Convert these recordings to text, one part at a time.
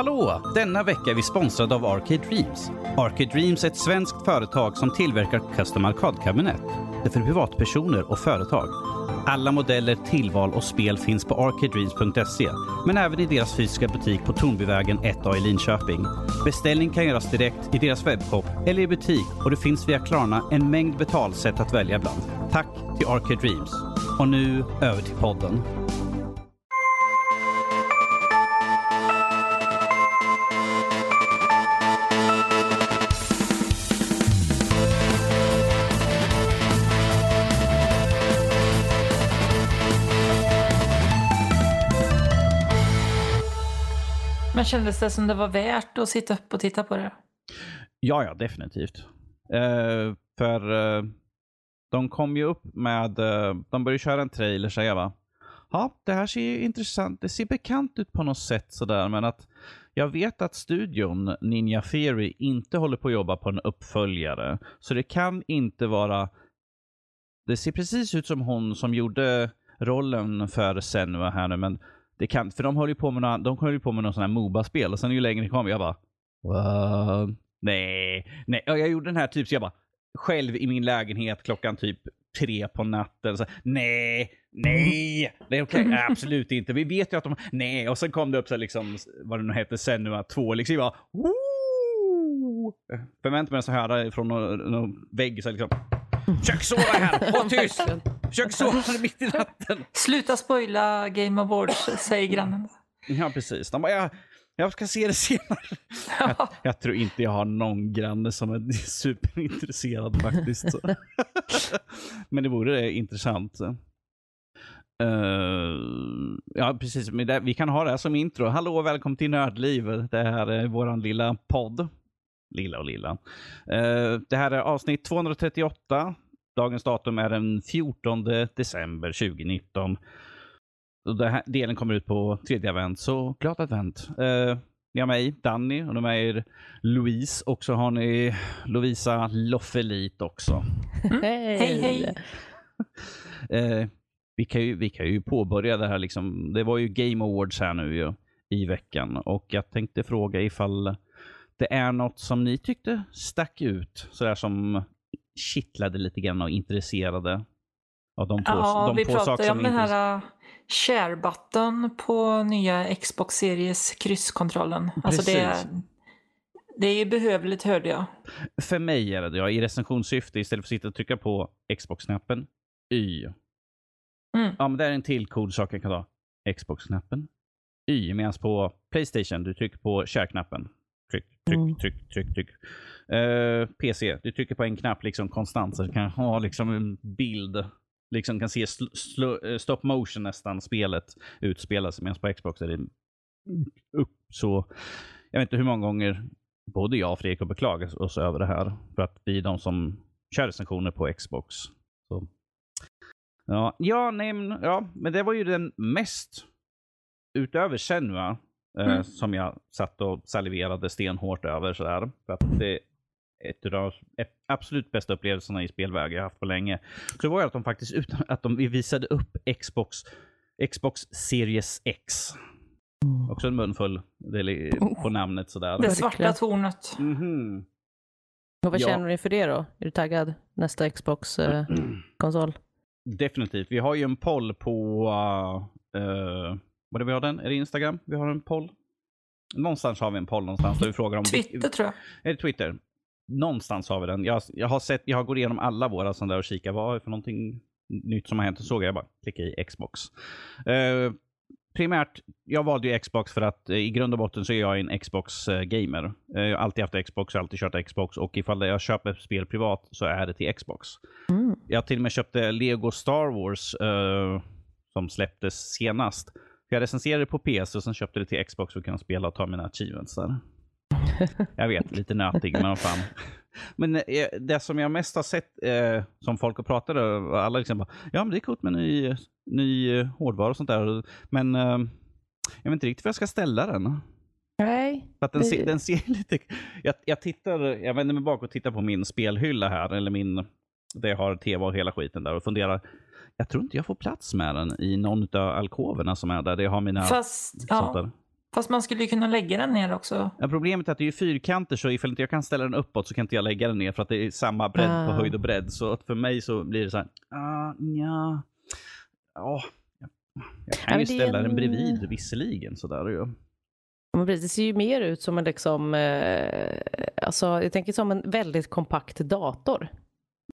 Hallå! Denna vecka är vi sponsrade av Arcade Dreams. Arcade Dreams är ett svenskt företag som tillverkar custom arkadkabinett. Det är för privatpersoner och företag. Alla modeller, tillval och spel finns på arcadedreams.se, men även i deras fysiska butik på Tornbyvägen 1A i Linköping. Beställning kan göras direkt i deras webbshop eller i butik och det finns via Klarna en mängd betalsätt att välja bland. Tack till Arcade Dreams. Och nu över till podden. Men kändes det som det var värt att sitta upp och titta på det? Ja, ja, definitivt. Eh, för eh, de kom ju upp med, eh, de började köra en trailer säger jag va. Ja, det här ser ju intressant, det ser bekant ut på något sätt sådär, men att jag vet att studion Ninja Theory inte håller på att jobba på en uppföljare. Så det kan inte vara, det ser precis ut som hon som gjorde rollen för Senua här nu, men det kan, för de höll ju på med, några, de höll ju på med någon sån här Moba-spel och sen ju längre det kom, jag bara What? Nej, nej. Och jag gjorde den här typ så jag bara själv i min lägenhet klockan typ tre på natten. Så, nej, nej, det är okej, okay. absolut inte. Vi vet ju att de, nej. Och sen kom det upp så här, liksom, vad det nu hette, Senua 2. Liksom jag bara, Woo! Förväntade mig att höra från någon, någon vägg så här, liksom, Försök sova här, håll tyst! Försök sova mitt i natten. Sluta spoila Game Awards, säger grannen. Ja, precis. De bara, jag, jag ska se det senare. Jag, jag, tror inte jag har någon granne som är superintresserad faktiskt. Men det vore intressant. Uh, ja, precis. Vi kan ha det här som intro. Hallå och välkommen till Nördliv. Det här är vår lilla podd. Lilla och lilla. Uh, det här är avsnitt 238. Dagens datum är den 14 december 2019. Och den här delen kommer ut på tredje advent, så glad advent. Uh, ni har mig, Danny, och de är Louise och så har ni Lovisa Loffelit också. Mm. Hej, hej. uh, vi, kan ju, vi kan ju påbörja det här, liksom. det var ju Game Awards här nu ju, i veckan och jag tänkte fråga ifall det är något som ni tyckte stack ut, sådär som kittlade lite grann och intresserade av de två, ja, de vi två pratade saker om den här uh, share-button på nya Xbox Series krysskontrollen. Alltså det, det är ju behövligt hörde jag. För mig är det ja, i recensionssyfte istället för att sitta och trycka på Xbox-knappen, Y. Mm. Ja, men det är en till cool sak jag kan ta. Xbox-knappen, Y. Medan på Playstation, du trycker på share-knappen. Tryck, Mm. tryck, tryck, tryck. Eh, PC, du trycker på en knapp liksom konstant så du kan ha liksom en bild. Liksom kan se eh, stop motion nästan spelet utspela sig. Medan på Xbox är det upp så. Jag vet inte hur många gånger både jag och Fredrik har beklagat oss över det här. För att vi är de som kör recensioner på Xbox. Så. Ja, ja, nej, men, ja, men det var ju den mest utöver Senua eh, Mm. som jag satt och saliverade stenhårt över. Sådär, för att det är ett av de absolut bästa upplevelserna i spelväg jag haft på länge. Så det var ju att de faktiskt utan att de visade upp Xbox, Xbox Series X. Också en munfull li- på namnet sådär. Det svarta tornet. Mhm. Och vad Ja. känner ni för det då? Är du taggad? Nästa Xbox-konsol? Definitivt. Vi har ju en poll på... Uh, uh, vad är det vi har den? Är det Instagram? Vi har en poll. Någonstans har vi en poll någonstans där vi frågar om... Twitter tror jag. Är det Twitter? Någonstans har vi den. Jag, jag har sett, jag har gått igenom alla våra sådana där och kikat vad är för någonting nytt som har hänt. Och såg jag bara klicka i Xbox. Eh, primärt, jag valde ju Xbox för att eh, i grund och botten så är jag en Xbox-gamer. Eh, jag har alltid haft Xbox, jag har alltid kört Xbox och ifall jag köper ett spel privat så är det till Xbox. Mm. Jag till och med köpte Lego Star Wars eh, som släpptes senast. Jag recenserade på PS och sen köpte det till Xbox för att kunna spela och ta mina achievements där. Jag vet, lite nötig, men vad fan. Men eh, det som jag mest har sett eh, som folk har pratat om, alla liksom bara, ja men det är coolt med ny, ny eh, hårdvara och sånt där. Men eh, jag vet inte riktigt var jag ska ställa den. Nej. För att den, ser, den ser lite... Jag, jag, tittar, jag vänder mig bak och tittar på min spelhylla här, eller min... Där jag har tv och hela skiten där och funderar. Jag tror inte jag får plats med den i någon av alkoverna som är där. Där jag har mina... Fast, ja. där. Fast man skulle ju kunna lägga den ner också. Ja, problemet är att det är fyrkanter, så ifall inte jag kan ställa den uppåt så kan inte jag lägga den ner för att det är samma bredd på Ah. höjd och bredd. Så att för mig så blir det så här, ah, ja, ja, jag kan Ja, ju det ställa en- den bredvid visserligen sådär ju. Ja, men det ser ju mer ut som en liksom, eh, alltså jag tänker som en väldigt kompakt dator.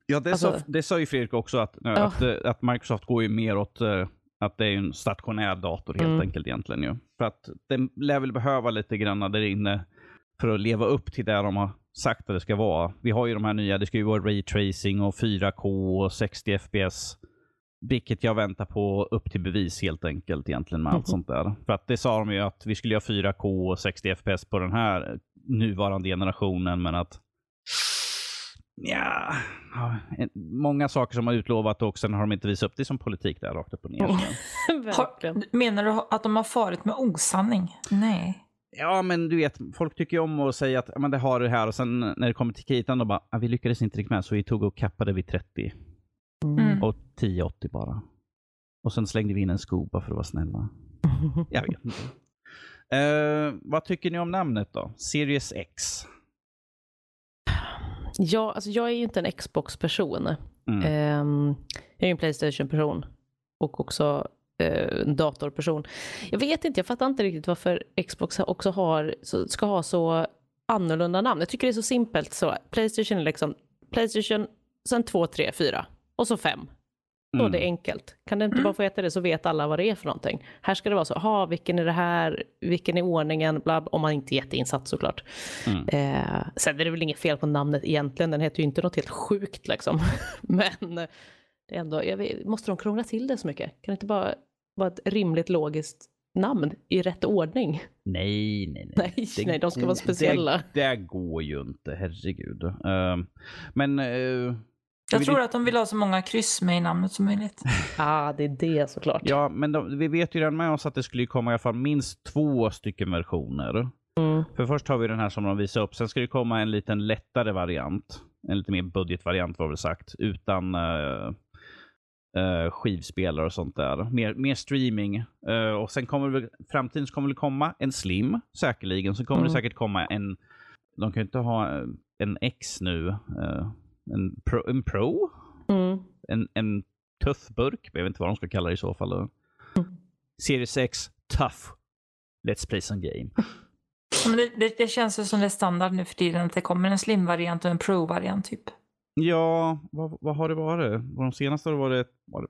Ja, det, Alltså- sa, det sa ju Fredrik också att, Ja. att, eh, att Microsoft går ju mer åt eh, att det är en stationär dator helt Mm. enkelt egentligen ju. För att den lär väl behöva lite grann där inne för att leva upp till det de har sagt att det ska vara. Vi har ju de här nya, det ska ju vara Ray Tracing och 4K och 60 FPS. Vilket jag väntar på upp till bevis helt enkelt egentligen med allt Mhm. sånt där. För att det sa de ju att vi skulle ha 4K och 60 FPS på den här nuvarande generationen men att Ja, många saker som har utlovat och sen har de inte visat upp. Det är som politik där rakt upp och ner. Har, menar du att de har farit med osanning? Nej. Ja, men du vet, folk tycker ju om att säga att men det har du här och sen när det kommer till kritan då bara, ja, vi lyckades inte riktigt med så vi tog och kappade vid 30 Mm. och 1080 bara. Och sen slängde vi in en sko bara för att vara snälla. Jag vet inte. Eh, vad tycker ni om namnet då? Series X? Ja, alltså jag är ju inte en Xbox-person. Mm. Ehm, jag är ju en Playstation-person och också eh, en datorperson. Jag vet inte, jag fattar inte riktigt varför Xbox också har, ska ha så annorlunda namn. Jag tycker det är så simpelt. Så Playstation är liksom Playstation, sen 2, 3, 4 och så 5. Och Mm. det är enkelt. Kan det inte bara få heta det så vet alla vad det är för någonting. Här ska det vara så, ha vilken är det här, vilken är ordningen, bla, om man inte är jätteinsatt såklart. Mm. Eh, sen är det väl inget fel på namnet egentligen, den heter ju inte något helt sjukt liksom. Men det är ändå, vet, måste de krångla till det så mycket? Kan det inte bara vara ett rimligt logiskt namn i rätt ordning? Nej, nej, nej. Nej, Det nej de ska vara speciella. Det, det går ju inte, herregud. Ehm, men... eh, Jag tror att de vill ha så många kryss med i namnet som möjligt. Ah, det är det såklart. Ja, men de, vi vet ju redan med oss att det skulle ju komma i alla fall minst två stycken versioner. Mm. För först har vi den här som de visar upp. Sen ska det komma en liten lättare variant. En lite mer budgetvariant var väl sagt. Utan eh, eh, skivspelare och sånt där. Mer, mer streaming. Eh, och sen kommer det framtiden så kommer det komma en slim säkerligen. Så kommer det Mm. säkert komma en, de kan ju inte ha en X nu. En, pro, en Pro? Mm. En, en tuff burk. Jag vet inte vad de ska kalla det i så fall. Mm. Series X, tough. Let's play some game. Men det, det, det känns ju som det är standard nu för tiden att det kommer en slim-variant och en pro-variant typ. Ja, vad, vad har det varit? De senaste har det varit, var det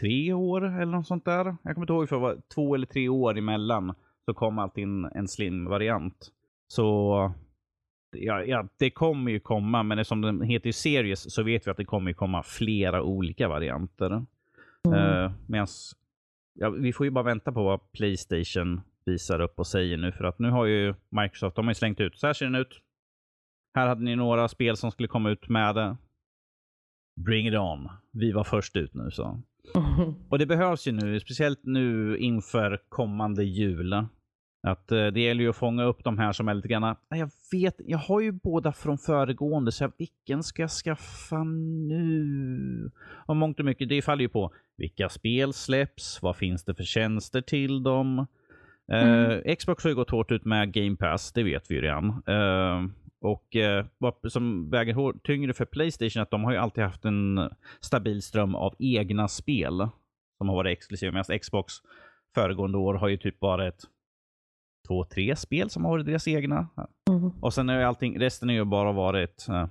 tre år eller något sånt där. Jag kommer inte ihåg för det var två eller tre år emellan så kom alltid en, en slim-variant. Så ja, ja, det kommer ju komma, men eftersom den heter ju Series så vet vi att det kommer komma flera olika varianter. Mm. Uh, medans, ja, vi får ju bara vänta på vad Playstation visar upp och säger nu. För att nu har ju Microsoft, de har slängt ut, så här ser den ut. Här hade ni några spel som skulle komma ut med det. Bring it on. Vi var först ut nu så. Mm. Och det behövs ju nu, speciellt nu inför kommande jul. Att eh, det gäller ju att fånga upp de här som är lite grann, "Ah, jag vet, jag har ju båda från föregående, så jag, vilken ska jag skaffa nu? Och mångt och mycket, det faller ju på vilka spel släpps, vad finns det för tjänster till dem? Eh, Xbox har ju gått hårt ut med Game Pass, det vet vi ju redan. Eh, och eh, vad som väger tyngre för Playstation är att de har ju alltid haft en stabil ström av egna spel som har varit exklusiva. Medan Xbox föregående år har ju typ varit två, tre spel som har varit deras egna. Mm. Och sen är allting, resten är ju bara varit eh,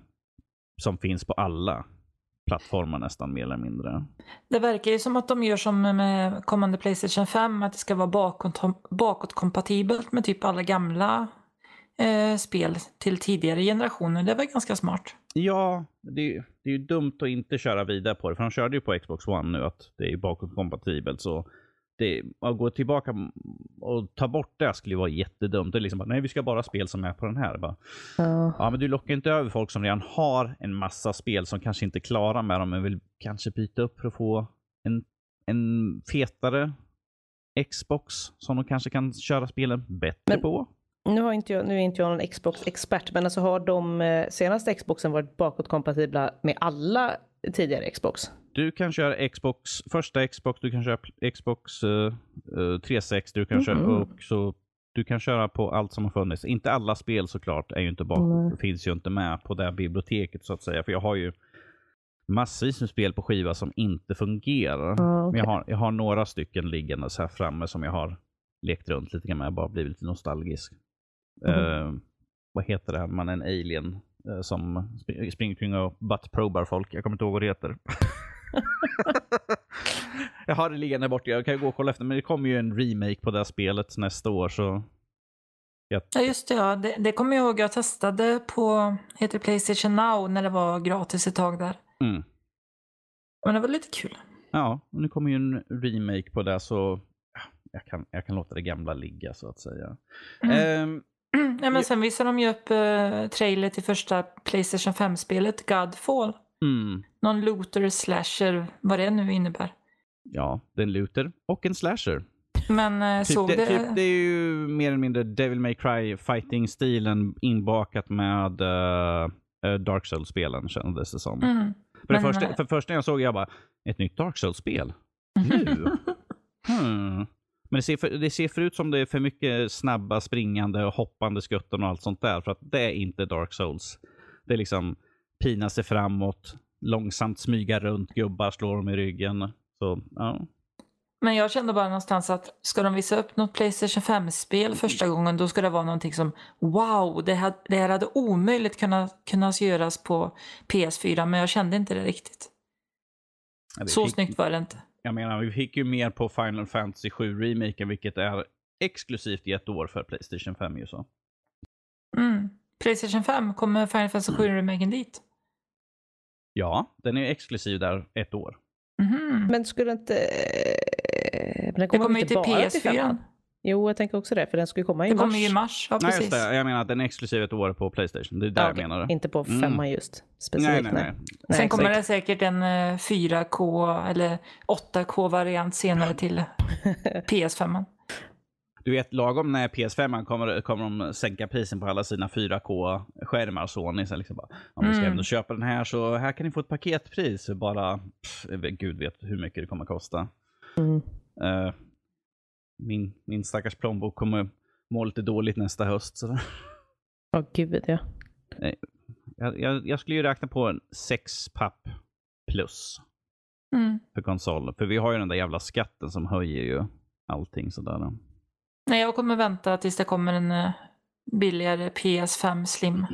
som finns på alla plattformar nästan mer eller mindre. Det verkar ju som att de gör som med kommande Playstation 5, att det ska vara bakåt, bakåtkompatibelt med typ alla gamla eh, spel till tidigare generationer. Det var ganska smart. Ja, det, det är ju dumt att inte köra vidare på det. För de körde ju på Xbox One nu att det är bakåtkompatibelt. Så det, att gå tillbaka och ta bort det skulle vara jättedumt. Det är liksom bara, nej vi ska bara ha spel som är på den här. Bara, Ja. ja, men du lockar inte över folk som redan har en massa spel som kanske inte är klara med dem, men vill kanske byta upp för att få en, en fetare Xbox som de kanske kan köra spelen bättre Men- på. Nu, har inte jag, nu är inte jag någon Xbox-expert, men alltså har de eh, senaste Xboxen varit bakåtkompatibla med alla tidigare Xbox? Du kan köra Xbox, första Xbox, du kan köra Xbox uh, uh, 360, du kan Mhm. köra och så du kan köra på allt som har funnits. Inte alla spel såklart är ju inte bak, finns ju inte med på det här biblioteket så att säga. För jag har ju massvis med spel på skiva som inte fungerar. Ja, Men jag har, jag har några stycken liggandes här framme som jag har lekt runt lite grann med. Jag bara blivit lite nostalgisk. Mhm. Eh, vad heter det här? Man är en alien eh, som sp- springer kring och buttprobar folk. Jag kommer inte ihåg vad det heter. jag har det liggande borta. Jag kan ju gå och kolla efter. Men det kommer ju en remake på det här spelet nästa år. Så Ja, just det. Ja. Det, det kommer jag ihåg. Jag testade på heter Playstation Now när det var gratis ett tag där. mm. Men det var lite kul. ja, och nu kommer ju en remake på det. Så ja, jag kan, jag kan låta det gamla ligga så att säga. Mm. Ehm, Nej, men sen visade de ju upp uh, trailer till första Playstation 5-spelet, Godfall. Mm. Någon looter slasher, vad det nu innebär. Ja, det är en looter och en slasher. Men uh, Typ såg det, det... typ, det är ju mer eller mindre Devil May Cry fighting-stilen inbakat med uh, Dark Souls-spelen kändes det som. Mm. för, det men, första, eh, för första jag såg jag bara, ett nytt Dark Souls-spel? Nu? Hmm. Men det ser, för, det ser förut som det är för mycket snabba springande och hoppande skutten och allt sånt där. För att det är inte Dark Souls. Det är liksom pina sig framåt, långsamt smyga runt gubbar, slå dem i ryggen. Så, ja. Men jag kände bara någonstans att ska de visa upp något Playstation 5-spel första gången då ska det vara någonting som wow, det här, det här hade omöjligt kunnat, kunnat göras på PS4 men jag kände inte det riktigt. Ja, vi Så fick- snyggt var det inte. Jag menar, vi fick ju mer på Final Fantasy 7 remaken, vilket är exklusivt i ett år för Playstation 5 ju så. Mm. Playstation 5, kommer Final Fantasy 7 remaken dit? Ja, den är exklusiv där ett år. Mhm. Men skulle inte... eh, Men den Det kommer, kommer ju inte till bara till PS4. femman? Jo, jag tänker också det, för den ju komma i Det mars. kommer ju i mars, ja Nej, precis. just det. Jag menar att den är exklusiv ett år på Playstation. Det är där Ja, jag menar. Inte på Mm. femman just. Nej, Specifikt, nej, nej. Nej, Sen kommer det säkert en eh, 4K eller 8K-variant senare till PS5. Du vet, lagom när PS5 kommer, kommer de sänka prisen på alla sina 4K-skärmar. Sony. Så liksom bara, om ni ska Mm. ändå köpa den här så här kan ni få ett paketpris. Bara, pff, gud vet hur mycket det kommer kosta. Mm. Eh, min, min stackars plånbok kommer må lite dåligt nästa höst. Så. Åh gud ja. Jag, jag, jag skulle ju räkna på en 6 papp plus Mm. för konsolen. För vi har ju den där jävla skatten som höjer ju allting sådär. Nej, jag kommer vänta tills det kommer en eh, billigare PS5 Slim.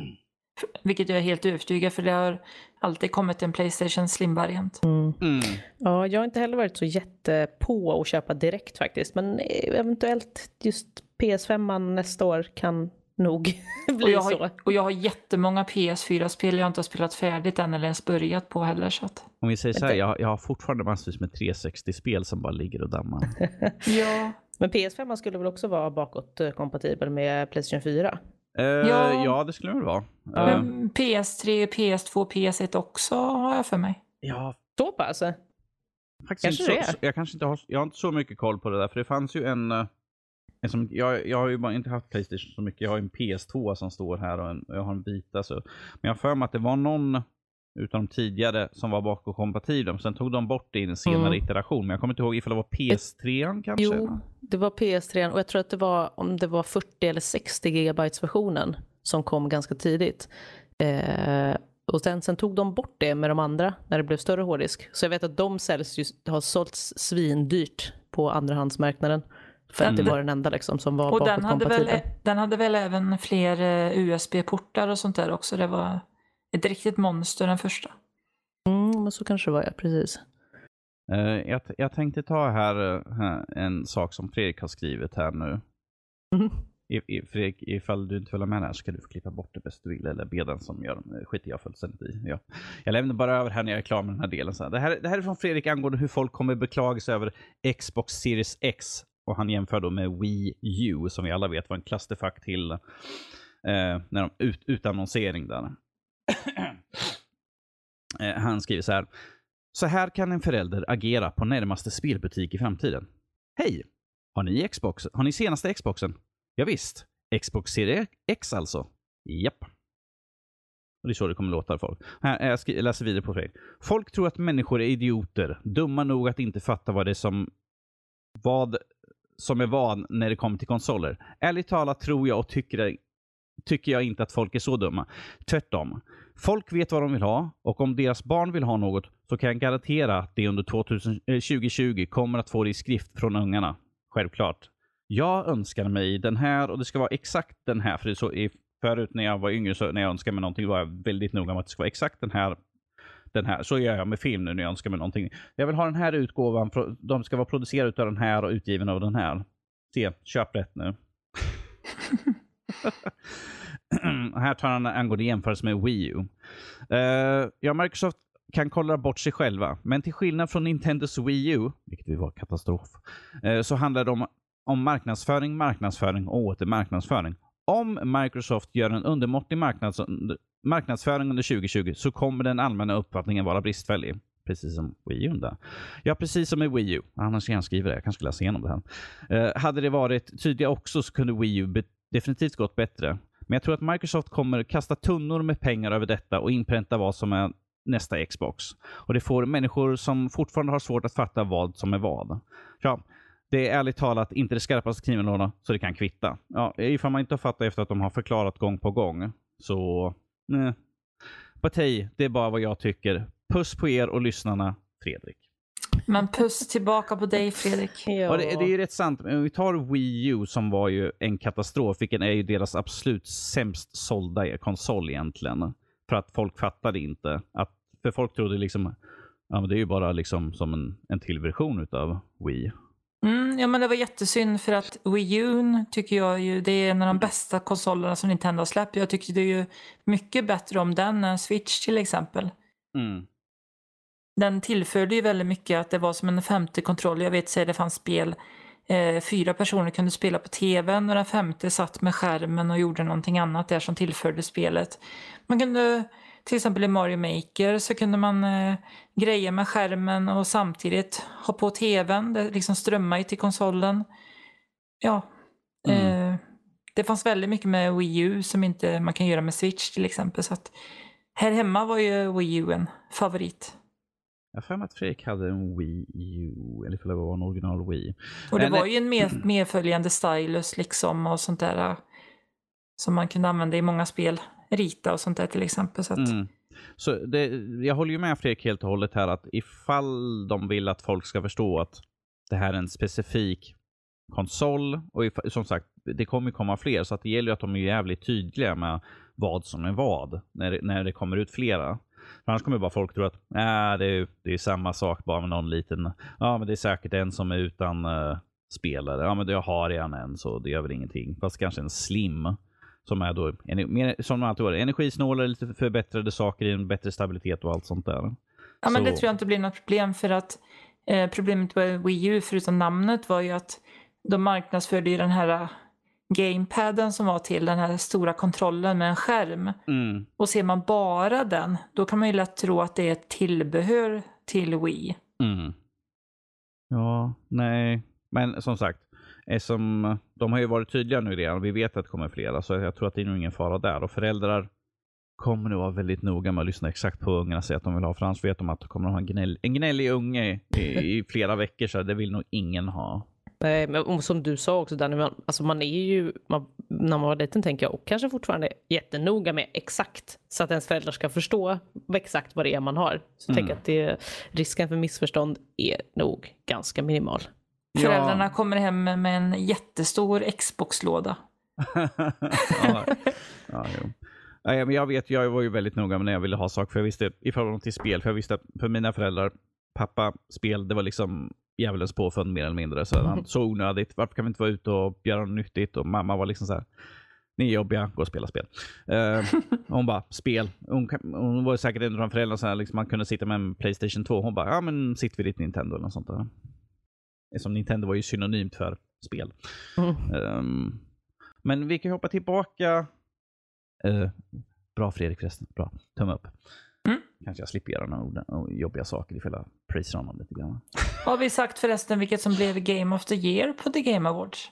F- Vilket jag är helt övertygad för det har alltid kommit en Playstation Slim-variant. Mm. Mm. Ja, jag har inte heller varit så jätte på att köpa direkt faktiskt. Men eh, eventuellt just PS5 nästa år kan nog Och bli jag, så. har, och jag har jättemånga PS4-spel jag inte har spelat färdigt än eller ens börjat på heller. Så att, Om vi säger så här, jag, jag har fortfarande massvis med 360-spel som bara ligger och dammar. ja, Men PS5 skulle väl också vara bakåtkompatibel med Playstation 4? Eh, Ja. ja, det skulle det väl vara. Eh, men PS3, PS2, PS1 också har jag för mig. ja, Så pass? faktiskt Kanske inte så, det så, jag, kanske inte har, jag har inte så mycket koll på det där. För det fanns ju en... jag, jag har ju bara inte haft Playstation så mycket. Jag har en PS2 som står här och, en, och jag har en vita. Så. Men jag har för mig att det var någon utav de tidigare som var bakåtkompatibla. Sen tog de bort det i en senare Mm. iteration. Men jag kommer inte ihåg ifall det var PS3 kanske? Jo, det var PS3 och jag tror att det var om det var 40 eller 60 gigabytes versionen som kom ganska tidigt. Eh, och sen, sen tog de bort det med de andra när det blev större hårddisk. Så jag vet att de säljs just, har sålts svindyrt på andrahandsmarknaden. För att Den- det var den enda liksom som var Och den hade, väl, den hade väl även fler eh, USB-portar och sånt där också. Det var ett riktigt monster den första. Mm, men så kanske det var ja, precis. Eh, jag, jag tänkte ta här, eh, här en sak som Fredrik har skrivit här nu. Mhm. I, i, Fredrik, ifall du inte vill ha med här så ska du få klippa bort det bäst du vill eller be den som gör det. skiter jag fullständigt i. Ja. Jag lämnar bara över här när jag är klar med den här delen. Så här. Det, här, det här är från Fredrik angående hur folk kommer beklaga sig över Xbox Series X. Och han jämför då med Wii U som vi alla vet var en clusterfuck till eh, när de ut, utannonsering där. Eh, han skriver så här. Så här kan en förälder agera på närmaste spelbutik i framtiden. Hej! Har ni Xbox? Har ni senaste Xboxen? Ja, visst. Xbox Series X alltså? Japp. Och det är så det kommer låta folk. Här, jag läser vidare på Fredrik. Folk tror att människor är idioter, dumma nog att inte fatta vad det är som vad som är van när det kommer till konsoler. Ärligt talat tror jag och tycker, tycker jag inte att folk är så dumma. Tvärtom. Folk vet vad de vill ha och om deras barn vill ha något så kan jag garantera att de under 2000, 2020 eh, kommer att få det i skrift från ungarna. Självklart. Jag önskar mig den här och det ska vara exakt den här. För det är så, förut när jag var yngre, så när jag önskade mig någonting var jag väldigt noga med att det ska vara exakt den här. Den här. Så gör jag med film nu när jag önskar mig någonting. Jag vill ha den här utgåvan. De ska vara producerade av den här och utgiven av den här. Se, köp rätt nu. här tar han angående jämförelse med Wii U. Eh, ja, Microsoft kan kolla bort sig själva, men till skillnad från Nintendos Wii U, vilket var katastrof, eh, så handlar det om, om marknadsföring, marknadsföring och åter marknadsföring. Om Microsoft gör en undermåttlig marknads, marknadsföring under 2020 så kommer den allmänna uppfattningen vara bristfällig. Precis som Wii U. Där. Ja, precis som med Wii U. Annars kan jag skriva det. Jag kanske läsa igenom det här. Eh, hade det varit tydliga också så kunde Wii U be- definitivt gått bättre. Men jag tror att Microsoft kommer kasta tunnor med pengar över detta och inpränta vad som är nästa Xbox. Och det får människor som fortfarande har svårt att fatta vad som är vad. Ja, det är ärligt talat inte det skarpaste kniven så det kan kvitta. Ja, ifall man inte har fattat efter att de har förklarat gång på gång, så... Nej. But hey, det är bara vad jag tycker. Puss på er och lyssnarna, Fredrik. Men puss tillbaka på dig Fredrik. Ja. Det, det är ju rätt sant. Men om vi tar Wii U som var ju en katastrof, vilken är ju deras absolut sämst sålda konsol egentligen. För att folk fattade inte. Att, för folk trodde liksom, ja men det är ju bara liksom som en, en till version utav Wii. Mm, ja men det var jättesynd för att Wii U tycker jag ju det är en av de bästa konsolerna som Nintendo har släppt. Jag tycker det är ju mycket bättre om den än Switch till exempel. Mm. Den tillförde ju väldigt mycket att det var som en femte kontroll. Jag vet säga det fanns spel. Eh, fyra personer kunde spela på tvn och den femte satt med skärmen och gjorde någonting annat där som tillförde spelet. Man kunde till exempel i Mario Maker så kunde man eh, greja med skärmen och samtidigt ha på tvn. Det liksom strömmade ju till konsolen. Ja. Mm. Eh, det fanns väldigt mycket med Wii U som inte man kan göra med Switch till exempel. Så att här hemma var ju Wii U en favorit. Jag har att Fredrik hade en Wii U, eller för det var en original Wii. Och det Men- var ju en med, medföljande stylus liksom och sånt där. äh, Som man kunde använda i många spel. Rita och sånt där till exempel. Så att, Mm. Så det, jag håller ju med Fredrik helt och hållet här att ifall de vill att folk ska förstå att det här är en specifik konsol och if, som sagt, det kommer komma fler så att det gäller ju att de är jävligt tydliga med vad som är vad när, det- när det kommer ut flera. För annars kommer bara folk tro att äh, det, är, det är samma sak bara med någon liten, ja men det är säkert en som är utan uh, spelare. Ja men jag har redan en så det gör väl ingenting. Fast kanske en slim som är då som alltid var energisnålare, lite förbättrade saker en bättre stabilitet och allt sånt där. ja, men det så- tror jag inte blir något problem för att eh, problemet med Wii U förutom namnet var ju att de marknadsförde ju den här äh, gamepaden som var till den här stora kontrollen med en skärm. Mm. Och ser man bara den, då kan man ju lätt tro att det är ett tillbehör till Wii. Mm. Ja, nej. Men som sagt, som, de har ju varit tydliga nu redan. Vi vet att det kommer flera, så jag tror att det är nog ingen fara där. Och föräldrar kommer nog vara väldigt noga med att lyssna exakt på ungarna och säga att de vill ha. För annars vet de att de kommer att ha en, gnäll, en gnällig unge i, i flera veckor, så det vill nog ingen ha. Nej, men som du sa också Danny, man, alltså man är ju, man, när man var liten tänker jag, och kanske fortfarande jättenoga med exakt, så att ens föräldrar ska förstå exakt vad det är man har. Så Mm. tänker att det, risken för missförstånd är nog ganska minimal. Föräldrarna kommer hem med en jättestor Xbox-låda. ja, ja, jo. Nej, men jag vet, jag var ju väldigt noga med när jag ville ha saker, för jag visste i förhållande till spel, för jag visste att för mina föräldrar, pappa, spel, det var liksom djävulens påfund mer eller mindre. Så, han, så onödigt, varför kan vi inte vara ute och göra något nyttigt? Och mamma var liksom så här, ni är jobbiga, gå och spela spel. Eh, hon bara, spel. Hon, hon var säkert en av de föräldrarna som liksom, man kunde sitta med en Playstation 2. Hon bara, ja men sitt vid ditt Nintendo eller något sånt där. Som Nintendo var ju synonymt för spel. Mm. Ehm, men vi kan hoppa tillbaka. Eh, bra Fredrik förresten. Bra. Tumme upp. Mm. Kanske jag slipper göra några jobbiga saker ifall jag prisar honom lite grann. Har vi sagt förresten vilket som blev Game of the Year på The Game Awards?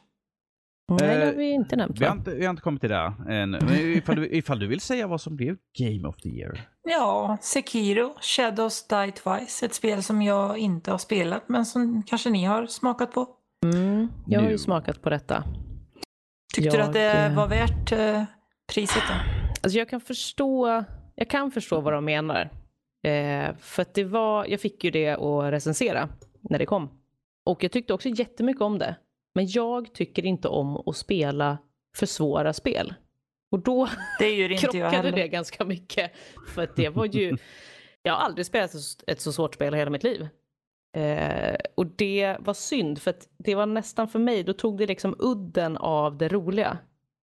Nej, det har Eh, vi inte nämnt Vi har inte, vi har inte kommit till det än. Men ifall du, ifall du vill säga vad som blev Game of the Year. Ja, Sekiro, Shadows Die Twice. Ett spel som jag inte har spelat men som kanske ni har smakat på. Mm, jag har Nu. ju smakat på detta. Tyckte du Jag, att det eh, var värt eh, priset då? Alltså jag kan förstå, jag kan förstå vad de menar. Eh, för att det var, jag fick ju det att recensera när det kom. Och jag tyckte också jättemycket om det. Men jag tycker inte om att spela för svåra spel. Och då Det krockade det ganska mycket. För att det var ju, jag har aldrig spelat ett så svårt spel i hela mitt liv. Eh, och det var synd för att det var nästan för mig, då tog det liksom udden av det roliga.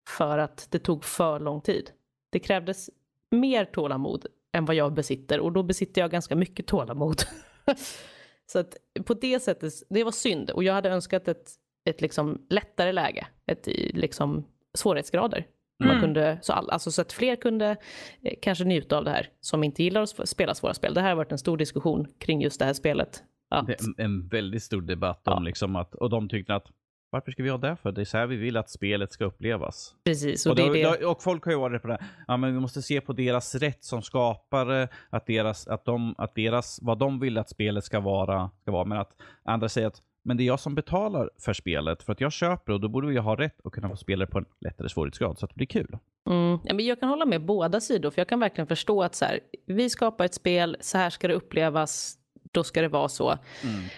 För att det tog för lång tid. Det krävdes mer tålamod än vad jag besitter och då besitter jag ganska mycket tålamod. så att på det sättet, det var synd och jag hade önskat ett, ett liksom lättare läge, ett liksom svårighetsgrader. Man Mm. kunde, så, all, alltså, så att fler kunde eh, kanske njuta av det här som inte gillar att sp- spela svåra spel. Det här har varit en stor diskussion kring just det här spelet. Att, Det är en, väldigt stor debatt om Ja. liksom att, och de tyckte att varför ska vi ha det för? Det är så här vi vill att spelet ska upplevas. precis, och, Och, det det. och folk har ju varit på det. Ja, men vi måste se på deras rätt som skapare, att deras, att de, att deras, vad de vill att spelet ska vara, ska vara. Men att andra säger att men det är jag som betalar för spelet för att jag köper och då borde jag ha rätt att kunna få spela det på en lättare svårighetsgrad så att det blir kul. Mm. Ja, men jag kan hålla med båda sidor, för jag kan verkligen förstå att så här, vi skapar ett spel, så här ska det upplevas, då ska det vara så.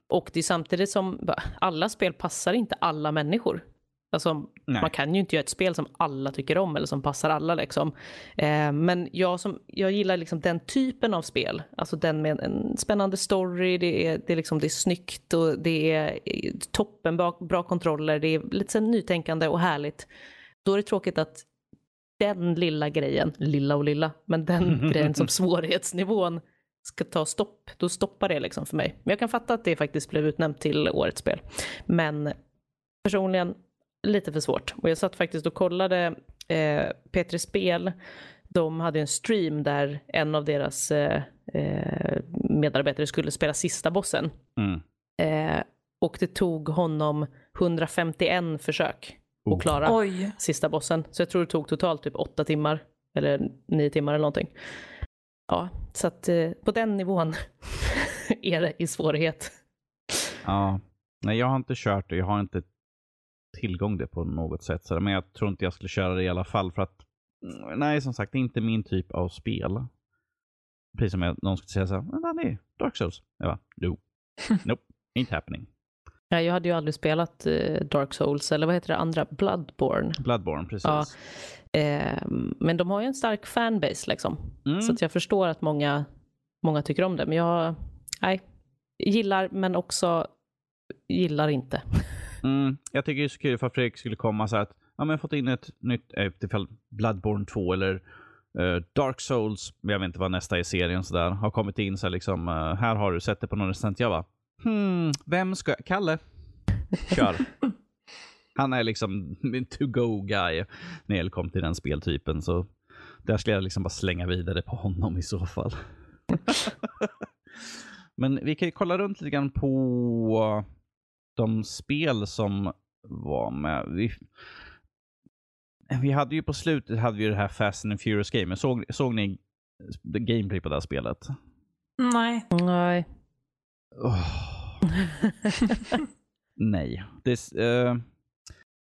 Och det är samtidigt som alla spel passar inte alla människor. Alltså, Nej. man kan ju inte göra ett spel som alla tycker om eller som passar alla. Liksom. Eh, men jag, som, jag gillar liksom den typen av spel. Alltså den med en spännande story, det är, det är, liksom, det är snyggt och det är eh, toppen, bra, bra kontroller, det är lite så nytänkande och härligt. Då är det tråkigt att den lilla grejen, lilla och lilla, men den grejen som svårighetsnivån ska ta stopp, då stoppar det liksom för mig. Men jag kan fatta att det faktiskt blev utnämnt till årets spel. Men personligen lite för svårt. Och jag satt faktiskt och kollade eh, P3 Spel. De hade en stream där en av deras eh, eh, medarbetare skulle spela sista bossen. Mm. Eh, och det tog honom 151 försök Oh. att klara Oj. sista bossen. Så jag tror det tog totalt typ åtta timmar. Eller nio timmar eller någonting. Ja, så att eh, på den nivån är det i svårighet. Ja. Nej, jag har inte kört det. Jag har inte tillgång det på något sätt. Så, men jag tror inte jag skulle köra det i alla fall. För att, mm, nej, som sagt, det är inte min typ av spel. Precis som jag, någon skulle säga så här, men Danny, Dark Souls. Jag bara, no. nope, ain't happening. Ja, jag hade ju aldrig spelat eh, Dark Souls, eller vad heter det andra? Bloodborne. Bloodborne, precis. Ja. Eh, men de har ju en stark fanbase liksom. Mm. Så att jag förstår att många, många tycker om det. Men jag nej, gillar, men också gillar inte. Mm, jag tycker det är så kul för att Fredrik skulle komma så här att ja, men jag har fått in ett nytt, ifall Bloodborne 2 eller eh, Dark Souls, jag vet inte vad nästa är i serien så där, har kommit in så här liksom, eh, här har du sett det på någon recensent. Jag bara, hmm, vem ska jag, Kalle, kör. Han är liksom min to-go guy när det kom till den speltypen så där skulle jag liksom bara slänga vidare på honom i så fall. Men vi kan ju kolla runt lite grann på de spel som var med. Vi, vi hade ju på slutet hade vi det här Fast and Furious Game. Såg, såg ni gameplay på det här spelet? Nej. Nej. Åh, nej. Det, eh,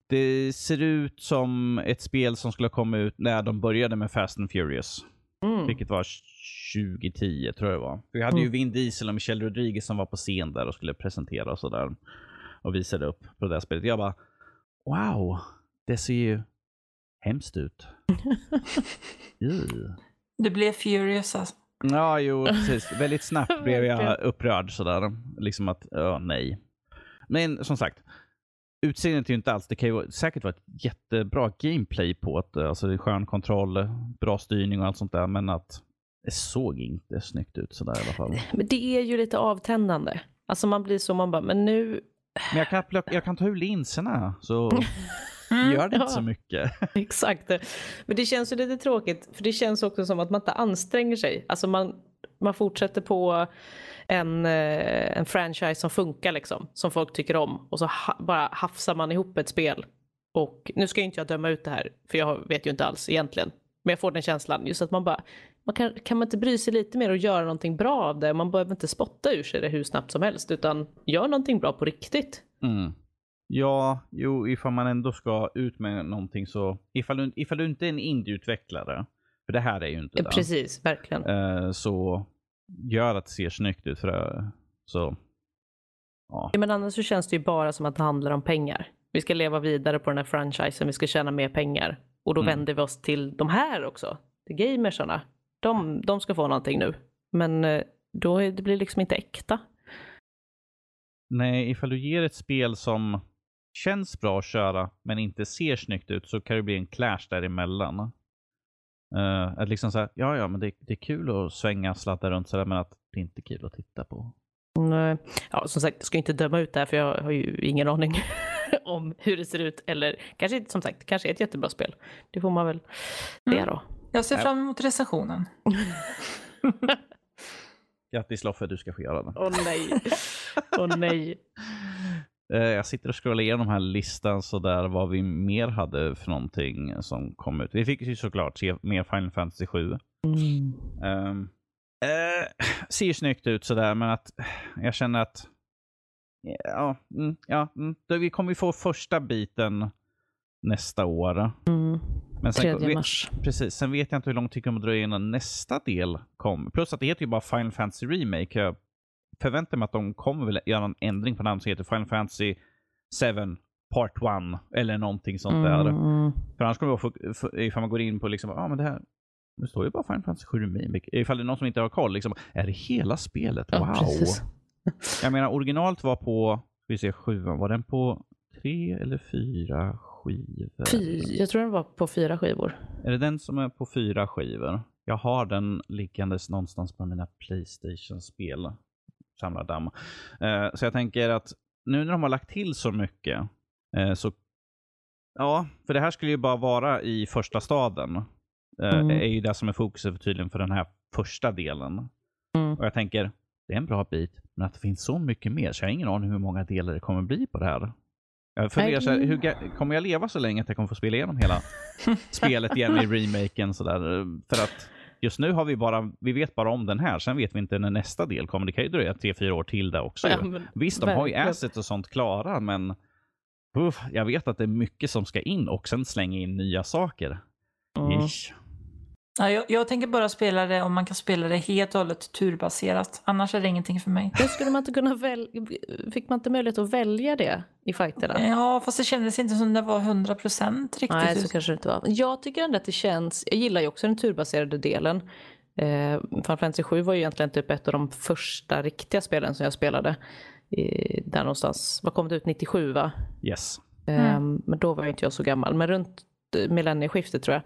det ser ut som ett spel som skulle komma ut när de började med Fast and Furious. Mm. Vilket var 2010 tror jag det var. Vi hade ju Mm. Vin Diesel och Michelle Rodriguez som var på scen där och skulle presentera och sådär. Och visade upp på det där spelet. Jag bara, wow, det ser ju hemskt ut. Du blev furious alltså. Ja, jo, precis. Väldigt snabbt blev jag upprörd sådär. Liksom att, ja, nej. Men som sagt, utseendet är ju inte alls, det kan ju vara- säkert vara ett jättebra gameplay på det. Alltså det är skön kontroll, bra styrning och allt sånt där. Men att det såg inte snyggt ut sådär i alla fall. Men det är ju lite avtändande. Alltså man blir så, man bara, men nu, Men jag kan, plocka, jag kan ta ur linserna så Mm. gör det inte Ja. så mycket. exakt. Men det känns ju lite tråkigt, för det känns också som att man inte anstränger sig. Alltså man, man fortsätter på en, eh, en franchise som funkar liksom, som folk tycker om. Och så ha, bara hafsar man ihop ett spel. Och nu ska ju inte jag döma ut det här, för jag vet ju inte alls egentligen. Men jag får den känslan, just att man bara, man kan, kan man inte bry sig lite mer och göra någonting bra av det? Man behöver inte spotta ur sig det hur snabbt som helst, utan gör någonting bra på riktigt. Mm. Ja, jo, ifall man ändå ska ut med någonting så, ifall du, ifall du inte är en indieutvecklare, för det här är ju inte det. Precis, verkligen. Eh, så gör att det ser snyggt ut. För det, så, ja. Ja, men annars så känns det ju bara som att det handlar om pengar. Vi ska leva vidare på den här franchisen, vi ska tjäna mer pengar. Och då Mm. vänder vi oss till de här också, till gamersarna. De, de ska få någonting nu. Men eh, då är, det blir liksom inte äkta. Nej, ifall du ger ett spel som känns bra att köra men inte ser snyggt ut så kan det bli en clash däremellan. Uh, att liksom säga, ja ja men det, det är kul att svänga och sladda runt sådär men att det är inte kul att titta på. Nej. Ja, som sagt, jag ska inte döma ut det här för jag har ju ingen aning om hur det ser ut. Eller kanske som sagt, kanske är ett jättebra spel. Det får man väl Mm. se då. Jag ser Ja. fram emot recensionen. Grattis Loffe, du ska få göra det. Åh nej. Åh nej. Eh, jag sitter och scrollar igenom den här listan så där vad vi mer hade för någonting som kom ut. Vi fick ju såklart se mer Final Fantasy 7. Mm. Um, eh, ser ju snyggt ut sådär, men att jag känner att ja, mm, ja mm, då vi kommer ju få första biten nästa år. Mm. Men sen, 3 vi, mars. precis, sen vet jag inte hur lång tid det kommer dröja innan nästa del kommer. Plus att det heter ju bara Final Fantasy Remake. Jag förväntar mig att de kommer väl göra en ändring på namnet som heter Final Fantasy 7 Part 1 eller någonting sånt där. Mm. För annars kommer det vara, ifall man går in på liksom, ah, men det här, det står ju bara Final Fantasy 7 Remake. Ifall det är någon som inte har koll, liksom, är det hela spelet? Ja, wow! precis. Jag menar originalet var på, ska vi se, 7 var den på tre eller fyra skivor? Fy, jag tror den var på fyra skivor. Är det den som är på fyra skivor? Jag har den liggandes någonstans på mina Playstation-spel. Samlar damm. Eh, så jag tänker att nu när de har lagt till så mycket eh, så Ja, för det här skulle ju bara vara i första staden. Eh, Mm. är ju det som är fokuset för tydligen för den här första delen. Mm. Och jag tänker, det är en bra bit, men att det finns så mycket mer så jag har ingen aning hur många delar det kommer bli på det här. Jag funderar så här, hur, kommer jag leva så länge att jag kommer få spela igenom hela spelet igen i remaken sådär? För att just nu har vi bara, vi vet bara om den här, sen vet vi inte när nästa del kommer. Det kan ju dröja tre, fyra år till där också. Ja, men Visst, de har ju assets och sånt klara, men uff, jag vet att det är mycket som ska in och sen slänga in nya saker. Mm. Ish. Ja, jag, jag tänker bara spela det om man kan spela det helt och hållet turbaserat. Annars är det ingenting för mig. Men skulle man inte kunna välja, fick man inte möjlighet att välja det i fighterna? Ja, fast det kändes inte som det var 100% riktigt. Nej, så kanske det inte var. Jag tycker ändå att det känns, jag gillar ju också den turbaserade delen. Eh, Final Fantasy 7 var ju egentligen typ ett av de första riktiga spelen som jag spelade. I, där någonstans, vad kom det ut, 97 va? Yes. Eh, Men då var inte jag så gammal, men runt eh, millennieskiftet tror jag.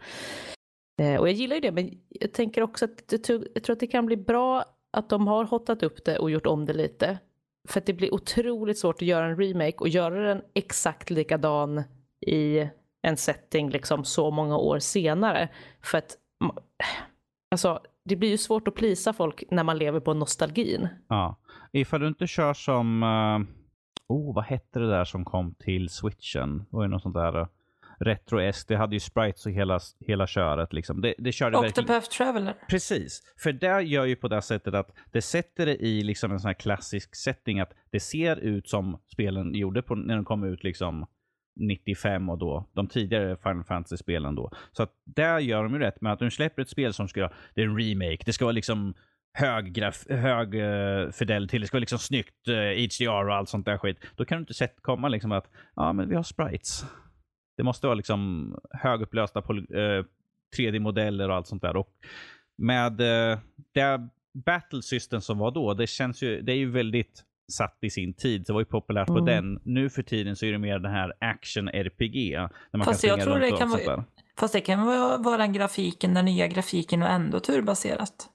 Eh, och jag gillar ju det, men jag tänker också att det, jag tror att det kan bli bra att de har hottat upp det och gjort om det lite. För att det blir otroligt svårt att göra en remake och göra den exakt likadan i en setting liksom så många år senare. För att alltså, det blir ju svårt att plisa folk när man lever på nostalgin. Ja. Ifall du inte kör som, uh, oh vad hette det där som kom till switchen? Det var ju något sånt där eh, retro-esk. Det hade ju sprites och hela, hela köret liksom. Det, det körde verkligen... Octopath Traveler. Precis, för det gör ju på det sättet att det sätter det i liksom en sån här klassisk setting att det ser ut som spelen gjorde på, när de kom ut liksom 95 och då, de tidigare Final Fantasy-spelen då. Så att där gör de ju rätt med att de släpper ett spel som ska, det är en remake, det ska vara liksom hög, graf, hög uh, fidelity, det ska vara liksom snyggt uh, HDR och allt sånt där skit. Då kan du inte sett komma liksom att, ja men vi har sprites. Det måste vara liksom högupplösta eh, 3D-modeller och allt sånt där. Och med eh, det battle system som var då, det känns ju, det är ju väldigt satt i sin tid. Det var ju populärt på Mm. den. Nu för tiden så är det mer den här action-RPG. Där man Fast kan jag springa tror runt det kan vara-. Fast det kan vara vara den grafiken, den nya grafiken och ändå turbaserat.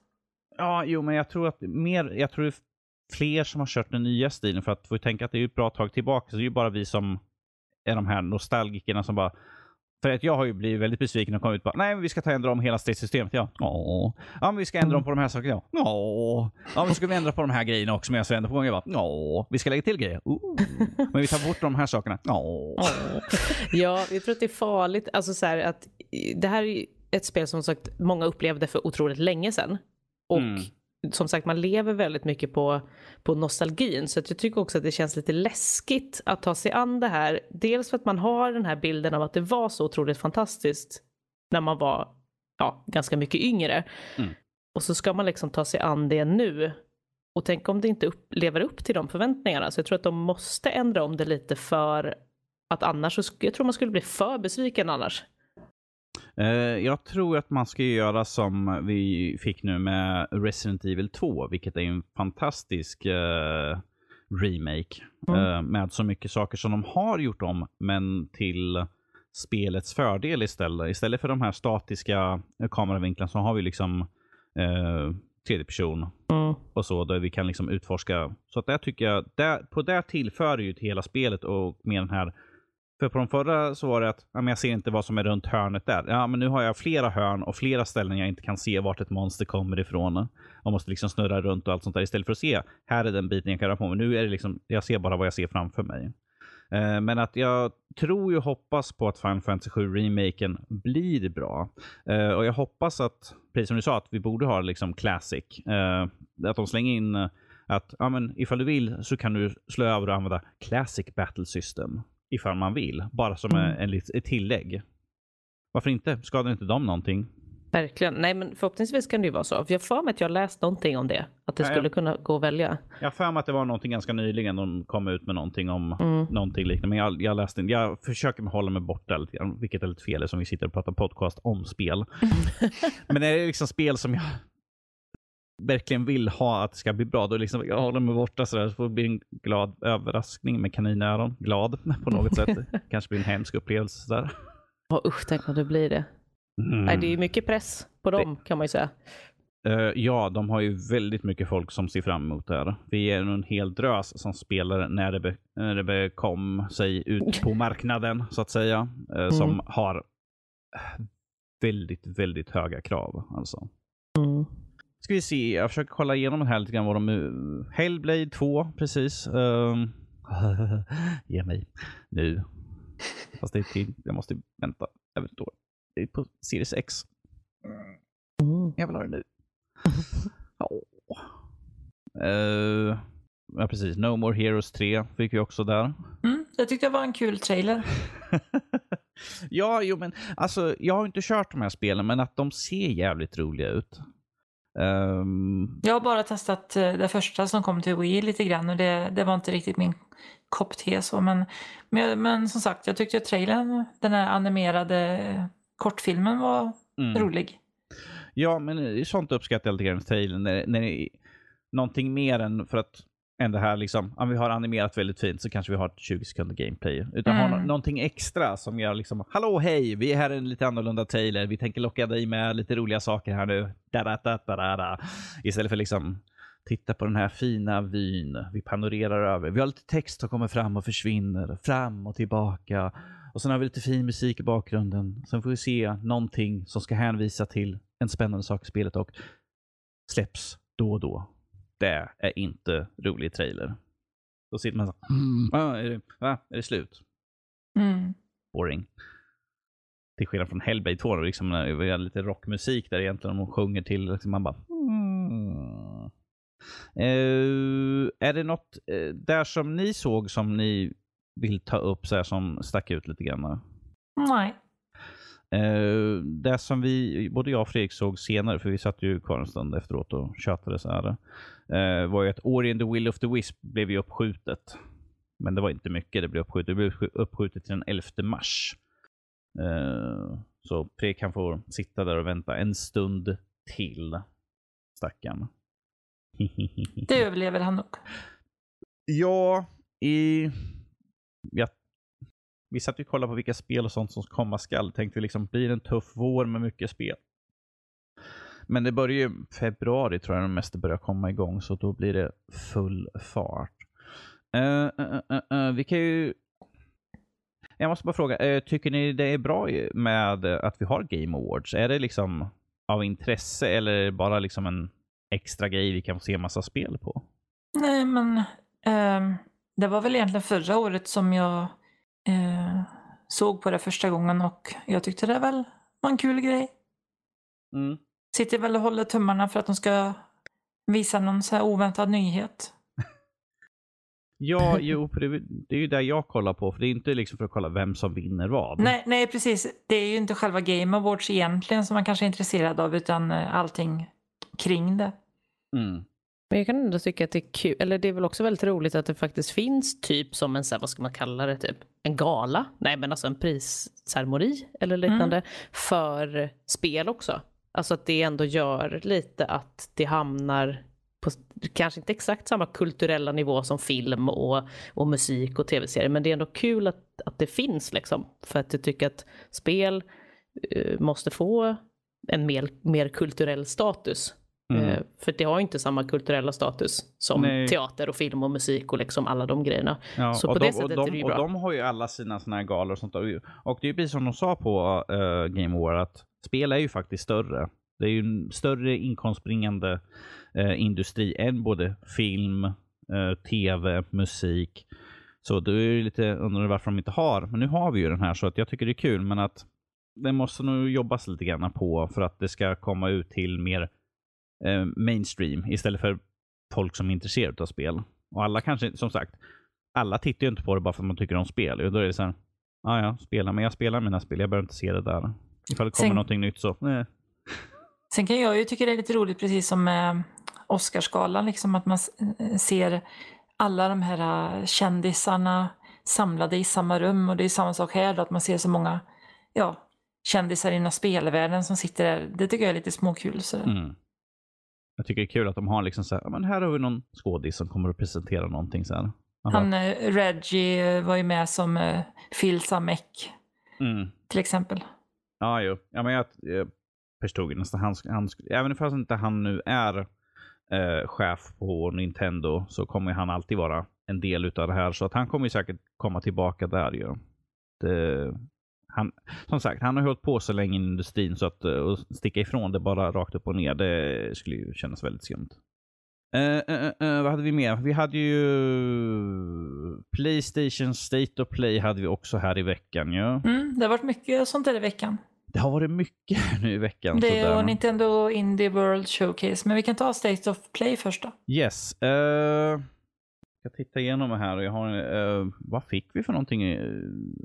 Ja, jo, men jag tror att mer, jag tror fler som har kört den nya stilen. För att vi tänka att det är ju ett bra tag tillbaka, så det är ju bara vi som är de här nostalgikerna som bara För att jag har ju blivit väldigt besviken och kommit ut på nej men vi ska ta ändra om hela stridssystemet. Ja, Åh. ja men vi ska ändra om på de här sakerna. Ja, Åh. ja men ska vi ändra på de här grejerna också men jag vänder på gång. Jag bara, ja, vi ska lägga till grejer. Oh. Men vi tar bort de här sakerna. Ja. Ja, jag tror att det är farligt. Alltså så här, att det här är ett spel som sagt många upplevde för otroligt länge sedan. Och Mm. Som sagt, man lever väldigt mycket på, på nostalgin. Så jag tycker också att det känns lite läskigt att ta sig an det här. Dels för att man har den här bilden av att det var så otroligt fantastiskt när man var ja, ganska mycket yngre. Mm. Och så ska man liksom ta sig an det nu. Och tänk om det inte upp, lever upp till de förväntningarna. Så jag tror att de måste ändra om det lite för att annars, så jag tror man skulle bli för besviken annars. Eh, jag tror att man ska göra som vi fick nu med Resident Evil 2, vilket är en fantastisk eh, remake. Mm. eh, med så mycket saker som de har gjort om, men till spelets fördel istället. Istället för de här statiska kameravinklarna så har vi liksom tredje person Mm. och så, där vi kan liksom utforska. Så att där tycker jag, där, på där tillför det ju till hela spelet och med den här för på de förra så var det att ja, men jag ser inte vad som är runt hörnet där. Ja, men nu har jag flera hörn och flera ställen jag inte kan se vart ett monster kommer ifrån. Man måste liksom snurra runt och allt sånt där istället för att se här är den biten jag kan röra på mig. Nu är det liksom, jag ser bara vad jag ser framför mig. Eh, Men att jag tror och hoppas på att Final Fantasy 7 remaken blir bra. Eh, Och jag hoppas att, precis som du sa, att vi borde ha liksom classic. Eh, Att de slänger in eh, att ja, men ifall du vill så kan du slå över och använda classic battle system. Ifall man vill. Bara som Mm. en, en, ett tillägg. Varför inte? Skadar inte dem någonting? Verkligen. Nej, men förhoppningsvis kan det ju vara så. För jag för mig att jag läst någonting om det. Att det Ja, skulle kunna gå att välja. Jag har för mig att det var någonting ganska nyligen de kom ut med någonting om Mm. någonting liknande. Men jag, jag läste inte. Jag försöker hålla mig borta lite grann, vilket är lite fel som vi sitter och pratar podcast om spel. Men är det liksom spel som jag verkligen vill ha att det ska bli bra, då liksom jag håller mig borta sådär. Så får det bli en glad överraskning med kaninöron. Glad på något sätt. Kanske blir en hemsk upplevelse där. Åh, usch, tänk om det blir det. Mm. Nej, det är ju mycket press på dem kan man ju säga. Eh, ja, de har ju väldigt mycket folk som ser fram emot det här. Vi är en hel drös som spelar när det, be, när det be kom sig ut på marknaden, så att säga. Som Mm. har väldigt, väldigt höga krav. Alltså. Mm. Ska vi se, jag försöker kolla igenom det här lite grann. Vad de, Hellblade 2, precis. Um, ge mig nu. Fast det är till, jag måste vänta över ett år. Det är på Series X. Mm. Jag vill ha det nu. Ja. Eh, ja, precis. No More Heroes 3 fick vi också där. Mm, det tyckte jag var en kul trailer. ja, jo men alltså jag har inte kört de här spelen, men att de ser jävligt roliga ut. Ehm, Jag har bara testat eh, det första som kom till Wii lite grann och det, det var inte riktigt min kopp te så. Men, men, men som sagt, jag tyckte att trailern, den här animerade kortfilmen var mm. rolig. Ja, men sånt uppskattar jag lite grann i trailern. När, när det är någonting mer än för att än det här liksom, om vi har animerat väldigt fint så kanske vi har ett 20 sekunder gameplay. Utan ha Mm. nå- någonting extra som gör liksom, hallå hej, vi är här i en lite annorlunda trailer. Vi tänker locka dig med lite roliga saker här nu. Da, da, da, da, da, da. Istället för liksom, titta på den här fina vyn. Vi panorerar över. Vi har lite text som kommer fram och försvinner. Fram och tillbaka. Och sen har vi lite fin musik i bakgrunden. Sen får vi se någonting som ska hänvisa till en spännande sak i spelet och släpps då och då. Det är inte rolig trailer. Då sitter man så mm, ah, är, det, va? är det slut? Mm. Boring. Till skillnad från Hellblade 2, då, liksom, när det är lite rockmusik där egentligen de sjunger till. Liksom, man bara... Mm. Eh, är det något eh, där som ni såg som ni vill ta upp så här, som stack ut lite grann? Nej. Eh, det som vi, både jag och Fredrik såg senare, för vi satt ju kvar en stund efteråt och tjatade så här, eh, var ju att Ori and the Will of the Wisp blev ju uppskjutet. Men det var inte mycket det blev uppskjutet. Det blev uppskj- uppskjutet till den 11 mars. Eh, så Fredrik kan få sitta där och vänta en stund till. Stackarn. Det överlever han nog. Ja, i... Ja, vi satt ju och kollade på vilka spel och sånt som komma skall. Tänkte liksom, blir det en tuff vår med mycket spel? Men det börjar ju februari tror jag de mesta börjar komma igång, så då blir det full fart. Uh, uh, uh, vi kan ju... Jag måste bara fråga, eh, tycker ni det är bra med att vi har Game Awards? Är det liksom av intresse eller är det bara liksom en extra grej vi kan få se massa spel på? Nej, men ehm, det var väl egentligen förra året som jag eh, såg på det första gången och jag tyckte det väl var en kul grej. Mm. Sitter väl och håller tummarna för att de ska visa någon så här oväntad nyhet. Ja, jo, det är ju det jag kollar på. För det är inte liksom för att kolla vem som vinner vad. Nej, nej, precis. Det är ju inte själva Game Awards egentligen som man kanske är intresserad av utan eh, allting kring det. Mm. Men jag kan ändå tycka att det är kul, eller det är väl också väldigt roligt att det faktiskt finns typ som en, så här, vad ska man kalla det, typ en gala, nej men alltså en prisceremoni eller liknande för spel också. Alltså att det ändå gör lite att det hamnar på kanske inte exakt samma kulturella nivå som film och, och musik och tv-serier, men det är ändå kul att, att det finns liksom. För att jag tycker att spel eh, måste få en mer, mer kulturell status. Mm. Eh, För det har ju inte samma kulturella status som Nej. teater och film och musik och liksom alla de grejerna. Ja, Så och på de, det sättet och är de, det ju och bra. de har ju alla sina såna här galor och sånt. Och det är ju precis som de sa på uh, Game Award att spel är ju faktiskt större. Det är ju en större inkomstbringande eh, industri än både film, eh, tv, musik. Så då är det lite undrar varför de inte har. Men nu har vi ju den här så att jag tycker det är kul. Men att det måste nog jobbas lite grann på för att det ska komma ut till mer eh, mainstream istället för folk som är intresserade av spel. Och alla kanske, som sagt, alla tittar ju inte på det bara för att man tycker om spel. Och Då är det så här, ja ja, spela, men jag spelar mina spel, jag behöver inte se det där. Ifall det kommer Sen- någonting nytt så, nej. Sen kan jag ju tycka det är lite roligt precis som med Oscarsgalan, liksom att man eh, ser alla de här eh, kändisarna samlade i samma rum och det är samma sak här då, att man ser så många ja, kändisar inom spelvärlden som sitter där. Det tycker jag är lite småkul. Så. Mm. Jag tycker det är kul att de har liksom så här, men här har vi någon skådis som kommer att presentera någonting. Jaha. Han eh, Reggie eh, var ju med som eh, Phil Samek Mm. till exempel. Ja, jo. Ja, men jag, jag förstod nästan. Han, han, även fast inte han nu är eh, chef på Nintendo så kommer han alltid vara en del utav det här. Så att han kommer ju säkert komma tillbaka där ju. Det, han, som sagt, han har hållit på så länge i industrin så att eh, att sticka ifrån det bara rakt upp och ner, det skulle ju kännas väldigt skumt. Eh, eh, eh, vad hade vi mer? Vi hade ju Playstation State of Play hade vi också här i veckan ju. Mm, det har varit mycket sånt där i veckan. Det har varit mycket nu i veckan. Det är Nintendo Indie World Showcase. Men vi kan ta State of Play först då. Yes. Uh, ska titta igenom det här. Jag har, eh, vad fick vi för någonting?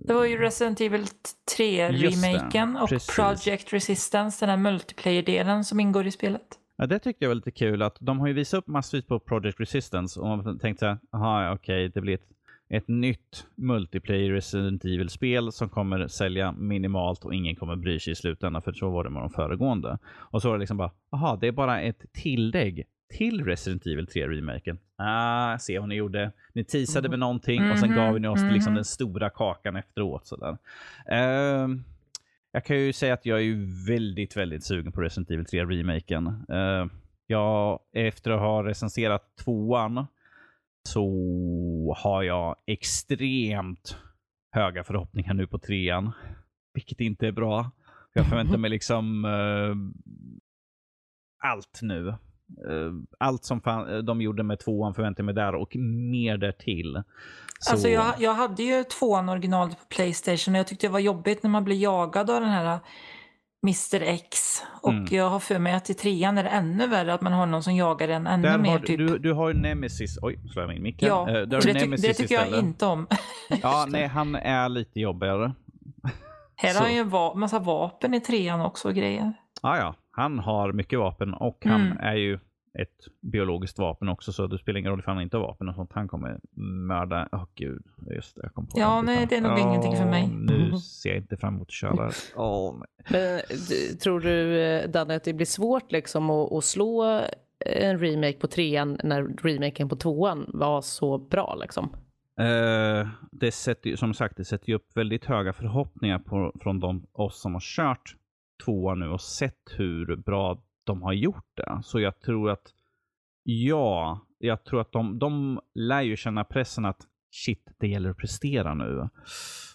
Det var ju Resident Evil Just det, 3-remaken och precis. Project Resistance, den här multiplayer-delen som ingår i spelet. Ja, det tyckte jag var lite kul. att De har ju visat upp massvis på Project Resistance och man tänkte så här, aha, ja, okej, det blir ett, ett nytt multiplayer Resident Evil-spel som kommer sälja minimalt och ingen kommer bry sig i slutändan, för så var det med de föregående. Och så var det liksom bara, aha, det är bara ett tillägg till Resident Evil 3-remaken. Ah, se vad ni gjorde. Ni teasade med någonting och sen Mhm, gav ni oss liksom mhm. den stora kakan efteråt. Sådär. Ehm, jag kan ju säga att jag är väldigt, väldigt sugen på Resident Evil 3-remaken. Uh, jag, efter att ha recenserat tvåan så har jag extremt höga förhoppningar nu på trean. Vilket inte är bra. Jag förväntar mig liksom eh, allt nu. Eh, allt som fan, de gjorde med tvåan förväntar jag mig där och mer därtill. Så, Alltså jag, jag hade ju tvåan originalet på Playstation och jag tyckte det var jobbigt när man blir jagad av den här Mr X. Och Mm. jag har för mig att i trean är det ännu värre att man har någon som jagar en ännu där mer. har, typ. du, du har ju Nemesis. Oj, slår jag mig in micken. ja, Eh, har det, ty- det tycker jag istället. inte om. Ja, nej, han är lite jobbigare. Här har han ju va- massa vapen i trean också och grejer. Ja, ja. Han har mycket vapen och han Mm. är ju ett biologiskt vapen också, så det spelar ingen roll ifall han inte har vapen och sånt. Han kommer mörda. Åh gud, just det. Jag kom på Ja, nej, det är nog ingenting för mig. Nu ser jag inte fram emot att köra. Åh, nej. Men d- tror du, eh, Danne, att det blir svårt liksom att, att slå en remake på trean när remaken på tvåan var så bra liksom? Eh, det sätter ju, som sagt, det sätter ju upp väldigt höga förhoppningar på, från de, oss som har kört tvåan nu och sett hur bra de har gjort det. Så jag tror att, ja, jag tror att de, de lär ju känna pressen att shit, det gäller att prestera nu.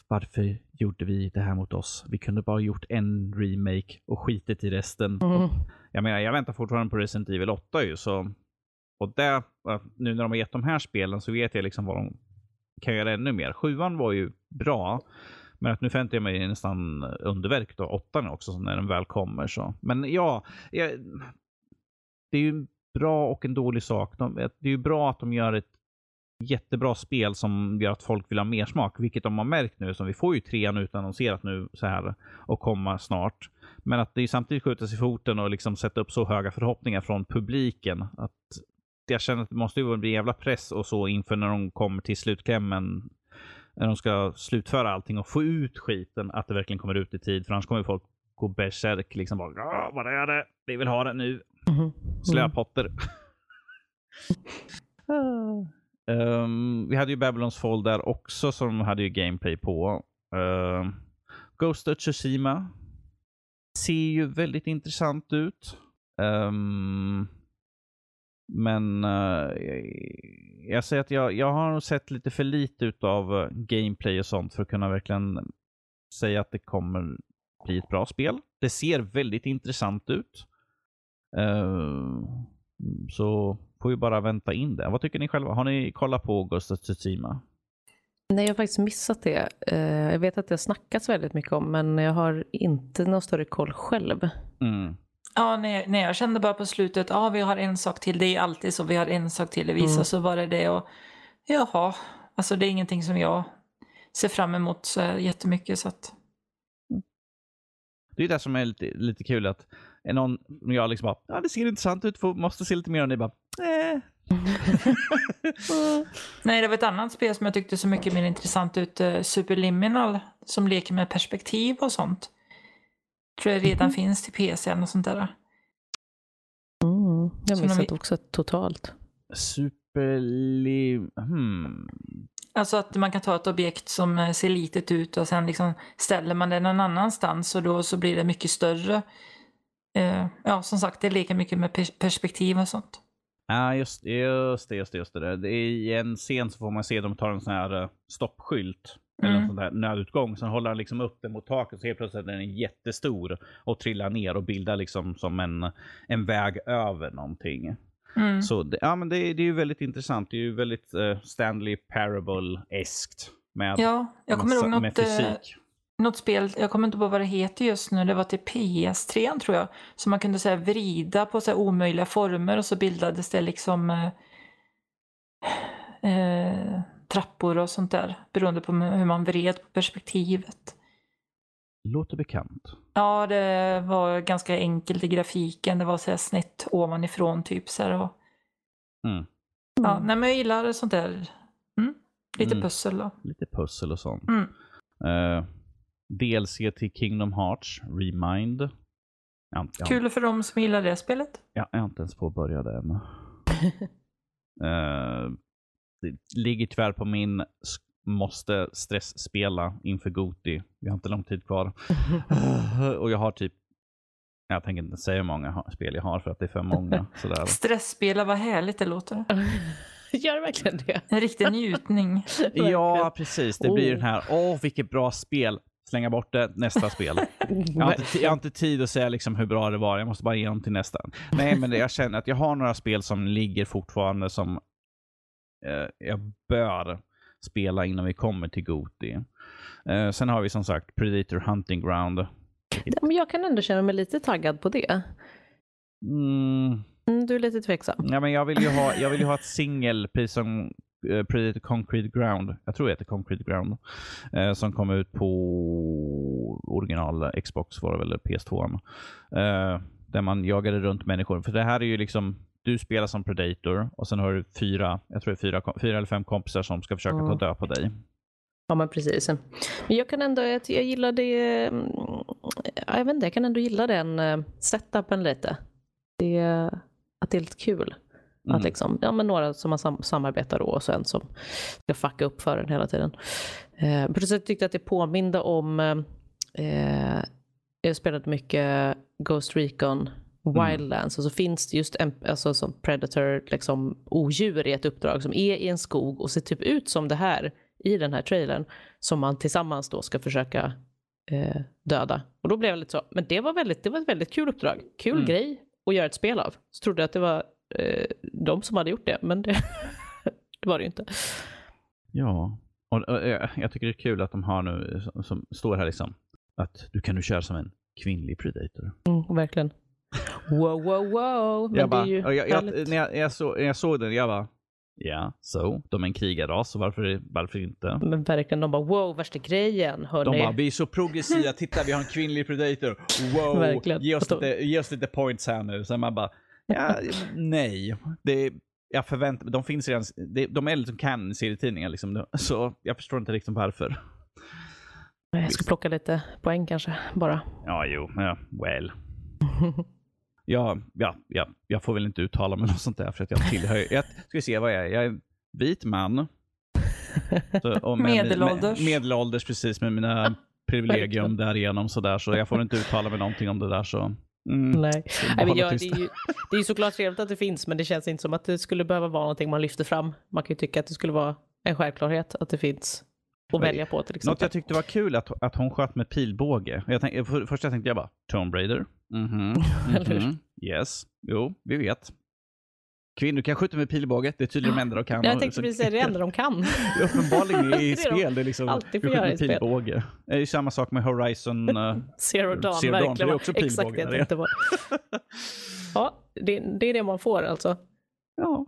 varför gjorde vi det här mot oss? Vi kunde bara gjort en remake och skitit i resten. Mm. Jag menar, jag väntar fortfarande på Resident Evil 8 ju, så och där, nu när de har gett de här spelen så vet jag liksom vad de kan göra ännu mer. Sjuan var ju bra, men att nu förväntar jag mig nästan underverk då, åttan också, när den väl kommer. Så. Men ja, jag, det är ju en bra och en dålig sak. De, eh, det är ju bra att de gör ett jättebra spel som gör att folk vill ha mer smak, vilket de har märkt nu. Som vi får ju trean utannonserat nu så här och komma snart. Men att det är samtidigt skjuta sig i foten och liksom sätta upp så höga förhoppningar från publiken. Att jag känner att det måste ju bli jävla press och så inför när de kommer till slutklämmen. När de ska slutföra allting och få ut skiten, att det verkligen kommer ut i tid. För annars kommer folk gå bärsärk. Liksom bara, vad är det? Vi vill ha det nu. Mhm. Slöpotter. um, vi hade ju Babylons Fall där också som hade ju gameplay på. Uh, Ghost of Tsushima ser ju väldigt intressant ut. Um, men uh, jag säger att jag, jag har sett lite för lite av gameplay och sånt för att kunna verkligen säga att det kommer bli ett bra spel. Det ser väldigt intressant ut. Uh, så får vi bara vänta in det. Vad tycker ni själva? Har ni kollat på Ghost of Tsushima? Nej, jag har faktiskt missat det. Uh, jag vet att det har snackats väldigt mycket om, men jag har inte någon större koll själv. Mm. Ja, nej, nej, jag kände bara på slutet, ja vi har en sak till, det är alltid så, vi har en sak till att visa, Mm. så var det det och jaha, alltså det är ingenting som jag ser fram emot så jättemycket så att Det är det som är lite, lite kul att någon, jag liksom bara, ja det ser intressant ut, får, måste se lite mer och ni bara, eh. Nej, det var ett annat spel som jag tyckte så mycket mer intressant ut, uh, Superliminal, som leker med perspektiv och sånt. Tror jag redan Mhm. finns till PC och sånt där. Mm, jag när missat vi- också totalt. Superlim... Hmm. Alltså att man kan ta ett objekt som eh, ser litet ut och sen liksom ställer man det någon annanstans och då så blir det mycket större. Eh, ja, som sagt, det leker mycket med pers- perspektiv och sånt. Ja, just, just det, just det, just det. I en scen så får man se dem ta en sån här uh, Eller en Mm. sån där nödutgång. Sen håller han liksom upp den mot taket så helt plötsligt är den jättestor och trillar ner och bildar liksom som en, en väg över någonting. Mm. Så det, ja, men det, det är ju väldigt intressant. Det är ju väldigt uh, Stanley Parable-eskt. Med, Ja, jag kommer ihåg något, eh, fysik. något spel, jag kommer inte på vad det heter just nu, det var till PS3 tror jag. Så man kunde så här, vrida på så här, omöjliga former och så bildades det liksom eh, eh, trappor och sånt där. Beroende på hur man vred på perspektivet. Låter bekant. Ja, det var ganska enkelt i grafiken. Det var så här snett ovanifrån typ. Så här, och, Mm. ja, nej, men jag gillar sånt där. Mm, lite Mm. pussel då. Lite pussel och sånt. Mm. Uh, DLC till Kingdom Hearts, Remind. Jag, jag, Kul för dem som gillar det spelet. jag, jag har inte ens påbörjat det än. Eh, det ligger tyvärr på min måste stressspela inför Goti. Vi har inte lång tid kvar. och jag har typ, jag tänker inte säga hur många spel jag har för att det är för många. Sådär. Stressspela, vad härligt det låter. Gör verkligen det? En riktig njutning. Ja, precis. Det blir Oh. den här, åh vilket bra spel. Slänga bort det, nästa spel. Jag har, inte, jag har inte tid att säga liksom hur bra det var, jag måste bara ge dem till nästa. Nej, men det, jag känner att jag har några spel som ligger fortfarande som eh, jag bör spela innan vi kommer till Goti. Eh, sen har vi som sagt Predator Hunting Ground. Men jag kan ändå känna mig lite taggad på det. Mm, Mm, du är lite tveksam. ja, men jag, vill ju ha, jag vill ju ha ett singel, precis som eh, Predator Concrete Ground. Jag tror det heter Concrete Ground. Eh, som kom ut på original Xbox var det väl, PS2. Eh, där man jagade runt människor. För det här är ju liksom, du spelar som Predator och sen har du fyra, jag tror det fyra, fyra eller fem kompisar som ska försöka ta Mm. död på dig. Ja men precis. Men jag kan ändå, jag, jag gillar det, mm, jag vet inte, jag kan ändå gilla den eh, setupen lite. Det, att det är lite kul. Mm. Att liksom, ja men några som man sam samarbetar då och så en som ska fucka upp för en hela tiden. Eh, det sättet tyckte jag att det påminde om, eh, jag spelade mycket Ghost Recon Wildlands och så finns det just en alltså, som Predator, liksom odjur i ett uppdrag som är i en skog och ser typ ut som det här i den här trailern som man tillsammans då ska försöka eh, döda. Och då blev jag lite så, men det var, väldigt, det var ett väldigt kul uppdrag. Kul Mm. grej att göra ett spel av. Så trodde jag att det var eh, de som hade gjort det, men det, det var det ju inte. Ja, och, och, eh, jag tycker det är kul att de har nu, som, som står här liksom, att du kan nu köra som en kvinnlig predator. Mm, verkligen. Wow, wow, wow. Men jag bara, jag, jag, när, jag, jag såg, när jag såg den, jag bara, ja, så, de är en krigarras, så varför, varför inte? Men verkligen, de bara wow, värsta grejen, De hörni. bara, vi är så progressiva, titta vi har en kvinnlig predator. Wow, Verkligen. ge oss, de- lite, ge oss lite points här nu. Sen man bara, ja, nej. Det, jag förväntar de finns redan, det, de är liksom kan serietidningar liksom. Så jag förstår inte liksom varför. Jag ska plocka lite poäng kanske, bara. Ja, jo, ja, well. Ja, ja, ja, jag får väl inte uttala mig något sånt där för att jag tillhör, jag ska vi se vad jag är, jag är vit man. Så, med- Medelålders. Med, medelålders precis med mina privilegium därigenom sådär så jag får inte uttala mig någonting om det där så. Mm. Nej. Så Nej, men jag, det, är ju, det är såklart trevligt att det finns, men det känns inte som att det skulle behöva vara någonting man lyfter fram. Man kan ju tycka att det skulle vara en självklart att det finns att välja på till Något exempel. jag tyckte var kul att, att hon sköt med pilbåge. Jag tänkte, för, först jag tänkte jag bara, Tomb Raider? Mhm, Eller hur? mhm, yes, jo, vi vet. Kvinnor kan skjuta med pilbåge, det är tydligen de enda de kan. Jag tänkte precis säga det enda de kan. Uppenbarligen i Det är spel, det är liksom, alltid får göra i spel. pilbåge. Det är ju samma sak med Horizon. eh, Zero Dawn, Zero Dawn, verkligen. det är också Exakt det jag tänkte på. Ja, det, det är det man får alltså. ja.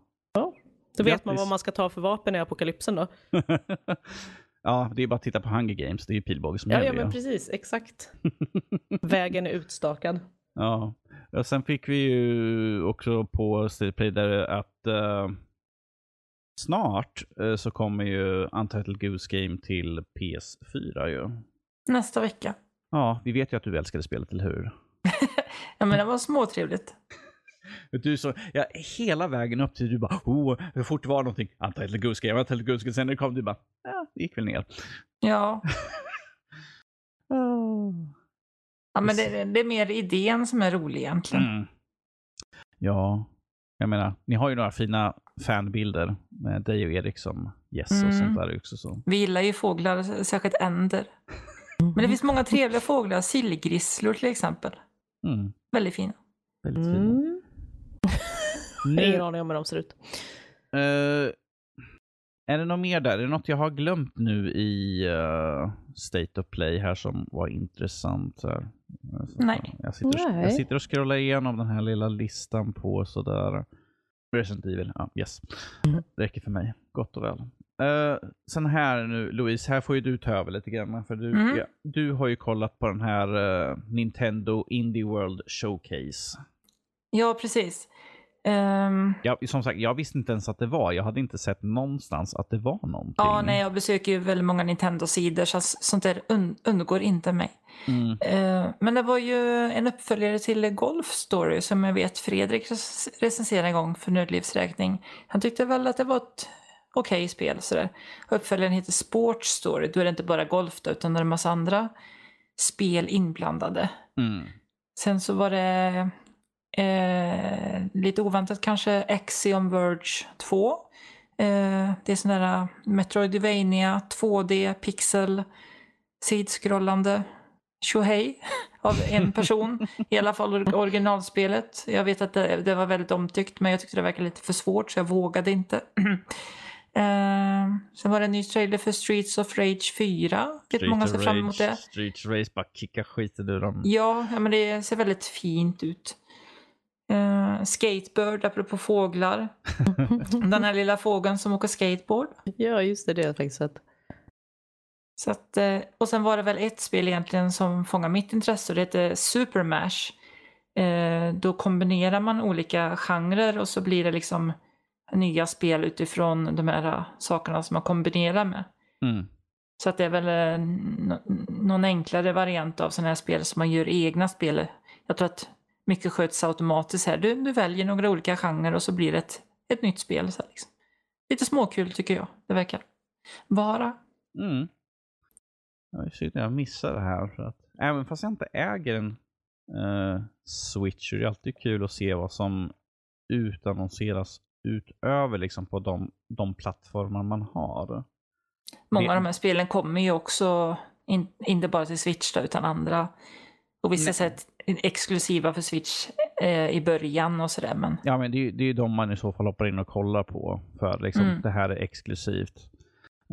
Då vet man Grattis. vad man ska ta för vapen i apokalypsen då. Ja, det är bara att titta på Hunger Games, det är ju pilbåge som Ja, gäller. ja men ja. precis, exakt. Vägen är utstakad. Ja, och sen fick vi ju också på State Play där att eh, snart eh, så kommer ju Untitled Goose Game till PS4 ju. Nästa vecka. Ja, vi vet ju att du älskade spelet, eller hur? Ja, men det var småtrevligt. Du så, ja, hela vägen upp till du bara, oh, hur fort var någonting? Untitled Goose Game, Untitled Goose Game. Sen när det kom du bara, ja, det gick väl ner. Ja, ja men det, det är mer idén som är rolig egentligen. Mm. Ja, jag menar, ni har ju några fina fanbilder med dig och Erik som gäst och Mm. sånt där också. Så. Vi gillar ju fåglar, särskilt änder. Men det finns många trevliga fåglar, sillgrisslor till exempel. Mm, Väldigt fina. väldigt fina. Mm. Ingen Nu, aning om hur de ser ut. eh, är det något mer där? Är det något jag har glömt nu i eh, State of Play här som var intressant? Här? Alltså, Nej. Jag sitter, och, Nej. jag sitter och scrollar igenom den här lilla listan på sådär. Resident Evil, ja yes. Mm. Det räcker för mig, gott och väl. Uh, sen här nu Louise, här får ju du ta över lite grann. För du, Mm. ja, du har ju kollat på den här eh, Nintendo Indie World Showcase. Ja, precis. Ehm, Jag, som sagt, jag visste inte ens att det var. Jag hade inte sett någonstans att det var någonting. ja, nej, jag besöker ju väldigt många Nintendo-sidor så sånt där un- undgår inte mig. Mm. Eh, men det var ju en uppföljare till Golf Story som jag vet Fredrik rec- recenserade en gång för Nördlivs räkning. Han tyckte väl att det var ett okej spel. Sådär. Uppföljaren heter Sports Story. Då är det inte bara golf då, utan det är en massa andra spel inblandade. Mm. Sen så var det eh, lite oväntat kanske Axiom Verge 2. Eh, det är sån där Metroidvania 2D pixel sidskrollande tjohej av en person. I alla fall or- originalspelet. Jag vet att det, det var väldigt omtyckt men jag tyckte det verkade lite för svårt så jag vågade inte. eh, sen var det en ny trailer för Streets of Rage 4. Vet många ser fram emot det. Street Race, bara kicka skiten ur dem. Ja, ja, men det ser väldigt fint ut. Uh, skateboard, apropå fåglar. Den här lilla fågeln som åker skateboard. Ja, just det, det har jag faktiskt sett. Så att, eh, och sen var det väl ett spel egentligen som fångar mitt intresse och det heter Super Mash. Eh, då kombinerar man olika genrer och så blir det liksom nya spel utifrån de här sakerna som man kombinerar med. Mm. Så att det är väl eh, någon enklare variant av sådana här spel som man gör egna spel. Jag tror att mycket sköts automatiskt här. Du, du väljer några olika genrer och så blir det ett, ett nytt spel. Så här, liksom. Lite småkul tycker jag det verkar vara. Mm. Jag är synd att jag missar det här. För att, även fast jag inte äger en eh, Switch så är det alltid kul att se vad som utannonseras utöver liksom på de, de plattformar man har. Många Det- av de här spelen kommer ju också, in, inte bara till Switch då, utan andra. Och vissa Nej. sätt exklusiva för Switch eh, i början och sådär. Men Ja, men det, är det är ju de man i så fall hoppar in och kollar på. För liksom, Mm. det här är exklusivt.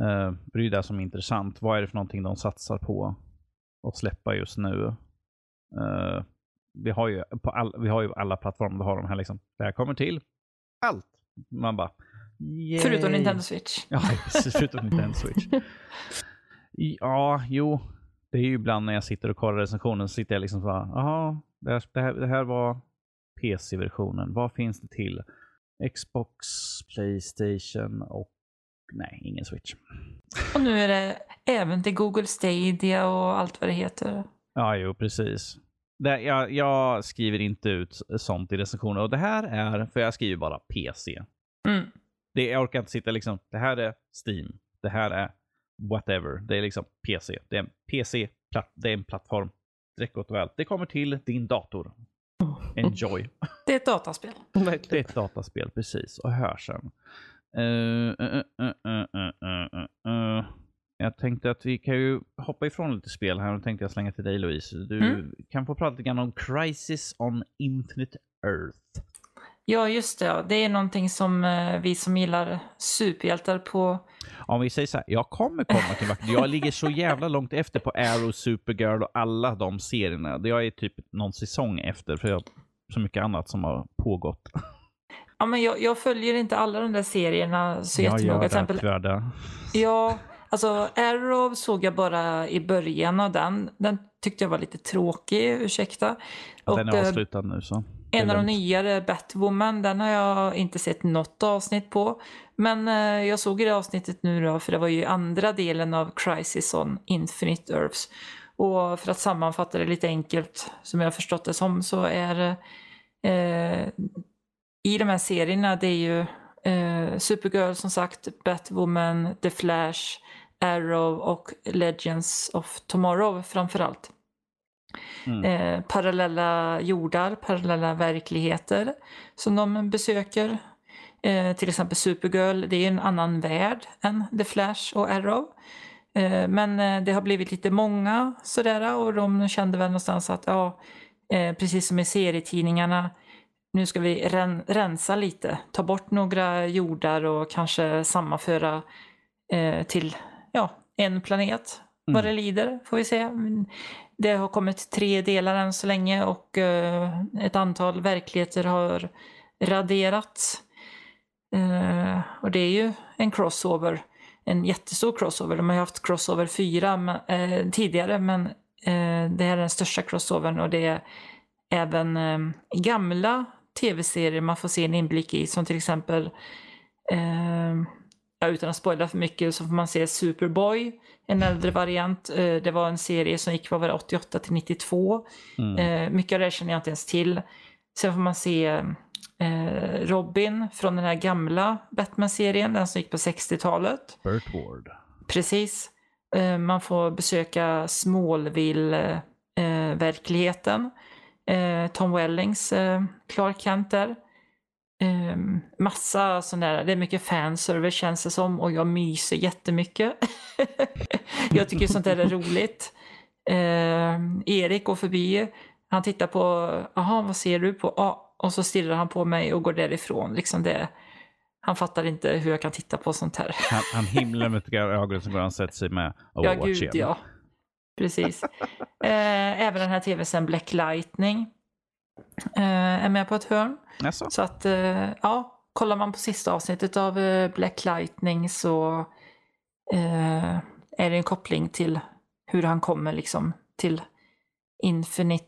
Uh, det är ju det som är intressant. Vad är det för någonting de satsar på att släppa just nu? Eh, vi, har ju på all, vi har ju alla plattformar, då har de här liksom, det här kommer till allt. Man bara, yay. förutom Nintendo Switch. Ja, precis. Förutom Nintendo Switch. Ja, jo. Det är ju ibland när jag sitter och kollar recensionen så sitter jag liksom så här, jaha, det det här var PC-versionen. Vad finns det till? Xbox, Playstation och nej, ingen Switch. Och nu är det även till Google Stadia och allt vad det heter. Ja, jo, precis. Det, jag, jag skriver inte ut sånt i recensioner och det här är, för jag skriver bara PC. Mm. Det, jag orkar inte sitta liksom, det här är Steam, det här är whatever. Det är liksom PC. Det är en PC, det är en plattform. Direkt gott och väl. Det kommer till din dator. Enjoy. Det är ett dataspel. Det är ett dataspel, precis. Och hör sen. Uh, uh, uh. Jag tänkte att vi kan ju hoppa ifrån lite spel här och tänkte jag slänga till dig Louise. Du Mm. kan få prata lite grann om Crisis on Infinite Earth. Ja, just det. ja. Det är någonting som eh, vi som gillar superhjältar på... Om vi säger så här, jag kommer komma till vart. Jag ligger så jävla långt efter på Arrow, Supergirl och alla de serierna. Jag är typ någon säsong efter för jag har så mycket annat som har pågått. Ja, men jag, jag följer inte alla de där serierna så jag jättenoga. gör det, exempel, ja, alltså Arrow såg jag bara i början av den. Den tyckte jag var lite tråkig, ursäkta. Ja, den är eh, avslutad nu så. En av de nyare, Batwoman, den har jag inte sett något avsnitt på. Men eh, jag såg det avsnittet nu då, för det var ju andra delen av Crisis on Infinite Earths. Och för att sammanfatta det lite enkelt, som jag har förstått det som, så är eh, i de här serierna, det är ju eh, Supergirl som sagt, Batwoman, The Flash, Arrow och Legends of Tomorrow framförallt Mm. eh, parallella jordar, parallella verkligheter som de besöker. Eh, till exempel Supergirl, det är en annan värld än The Flash och Arrow. Eh, men eh, det har blivit lite många sådär och de kände väl någonstans att ja, eh, precis som i serietidningarna, nu ska vi ren- rensa lite, ta bort några jordar och kanske sammanföra eh, till ja, en planet vad det lider, får vi se. Det har kommit tre delar än så länge och eh, ett antal verkligheter har raderats. Eh, och det är ju en crossover, en jättestor crossover. De har ju haft crossover 4 eh, tidigare men det här är den största crossovern och det är även gamla tv-serier man får se en inblick i som till exempel eh, utan att spoila för mycket så får man se Superboy, en äldre variant. Eh, Det var en serie som gick det, 88 till 92. Mm. Eh, mycket av det känner jag inte ens till. Sen får man se eh, Robin från den här gamla Batman-serien, den som gick på 60-talet. Burt Ward. Precis. Man får besöka Smallville-verkligheten. Tom Wellings Clark Kent där. Eh, massa sån där, det är mycket fanservice känns det som och jag myser jättemycket. jag tycker sånt där är roligt. Eh, Erik går förbi, han tittar på, jaha vad ser du på? Ja, och så stirrar han på mig och går därifrån. Liksom det, han fattar inte hur jag kan titta på sånt här. Han, han himlar med ögonen så går han sätter sig med Ja, Overwatch gud igen. ja. Precis. Eh, även den här tv-serien Black Lightning är med på ett hörn. Jaså? Så att, eh, ja, kollar man på sista avsnittet av eh, Black Lightning så eh, är det en koppling till hur han kommer liksom till Infinite,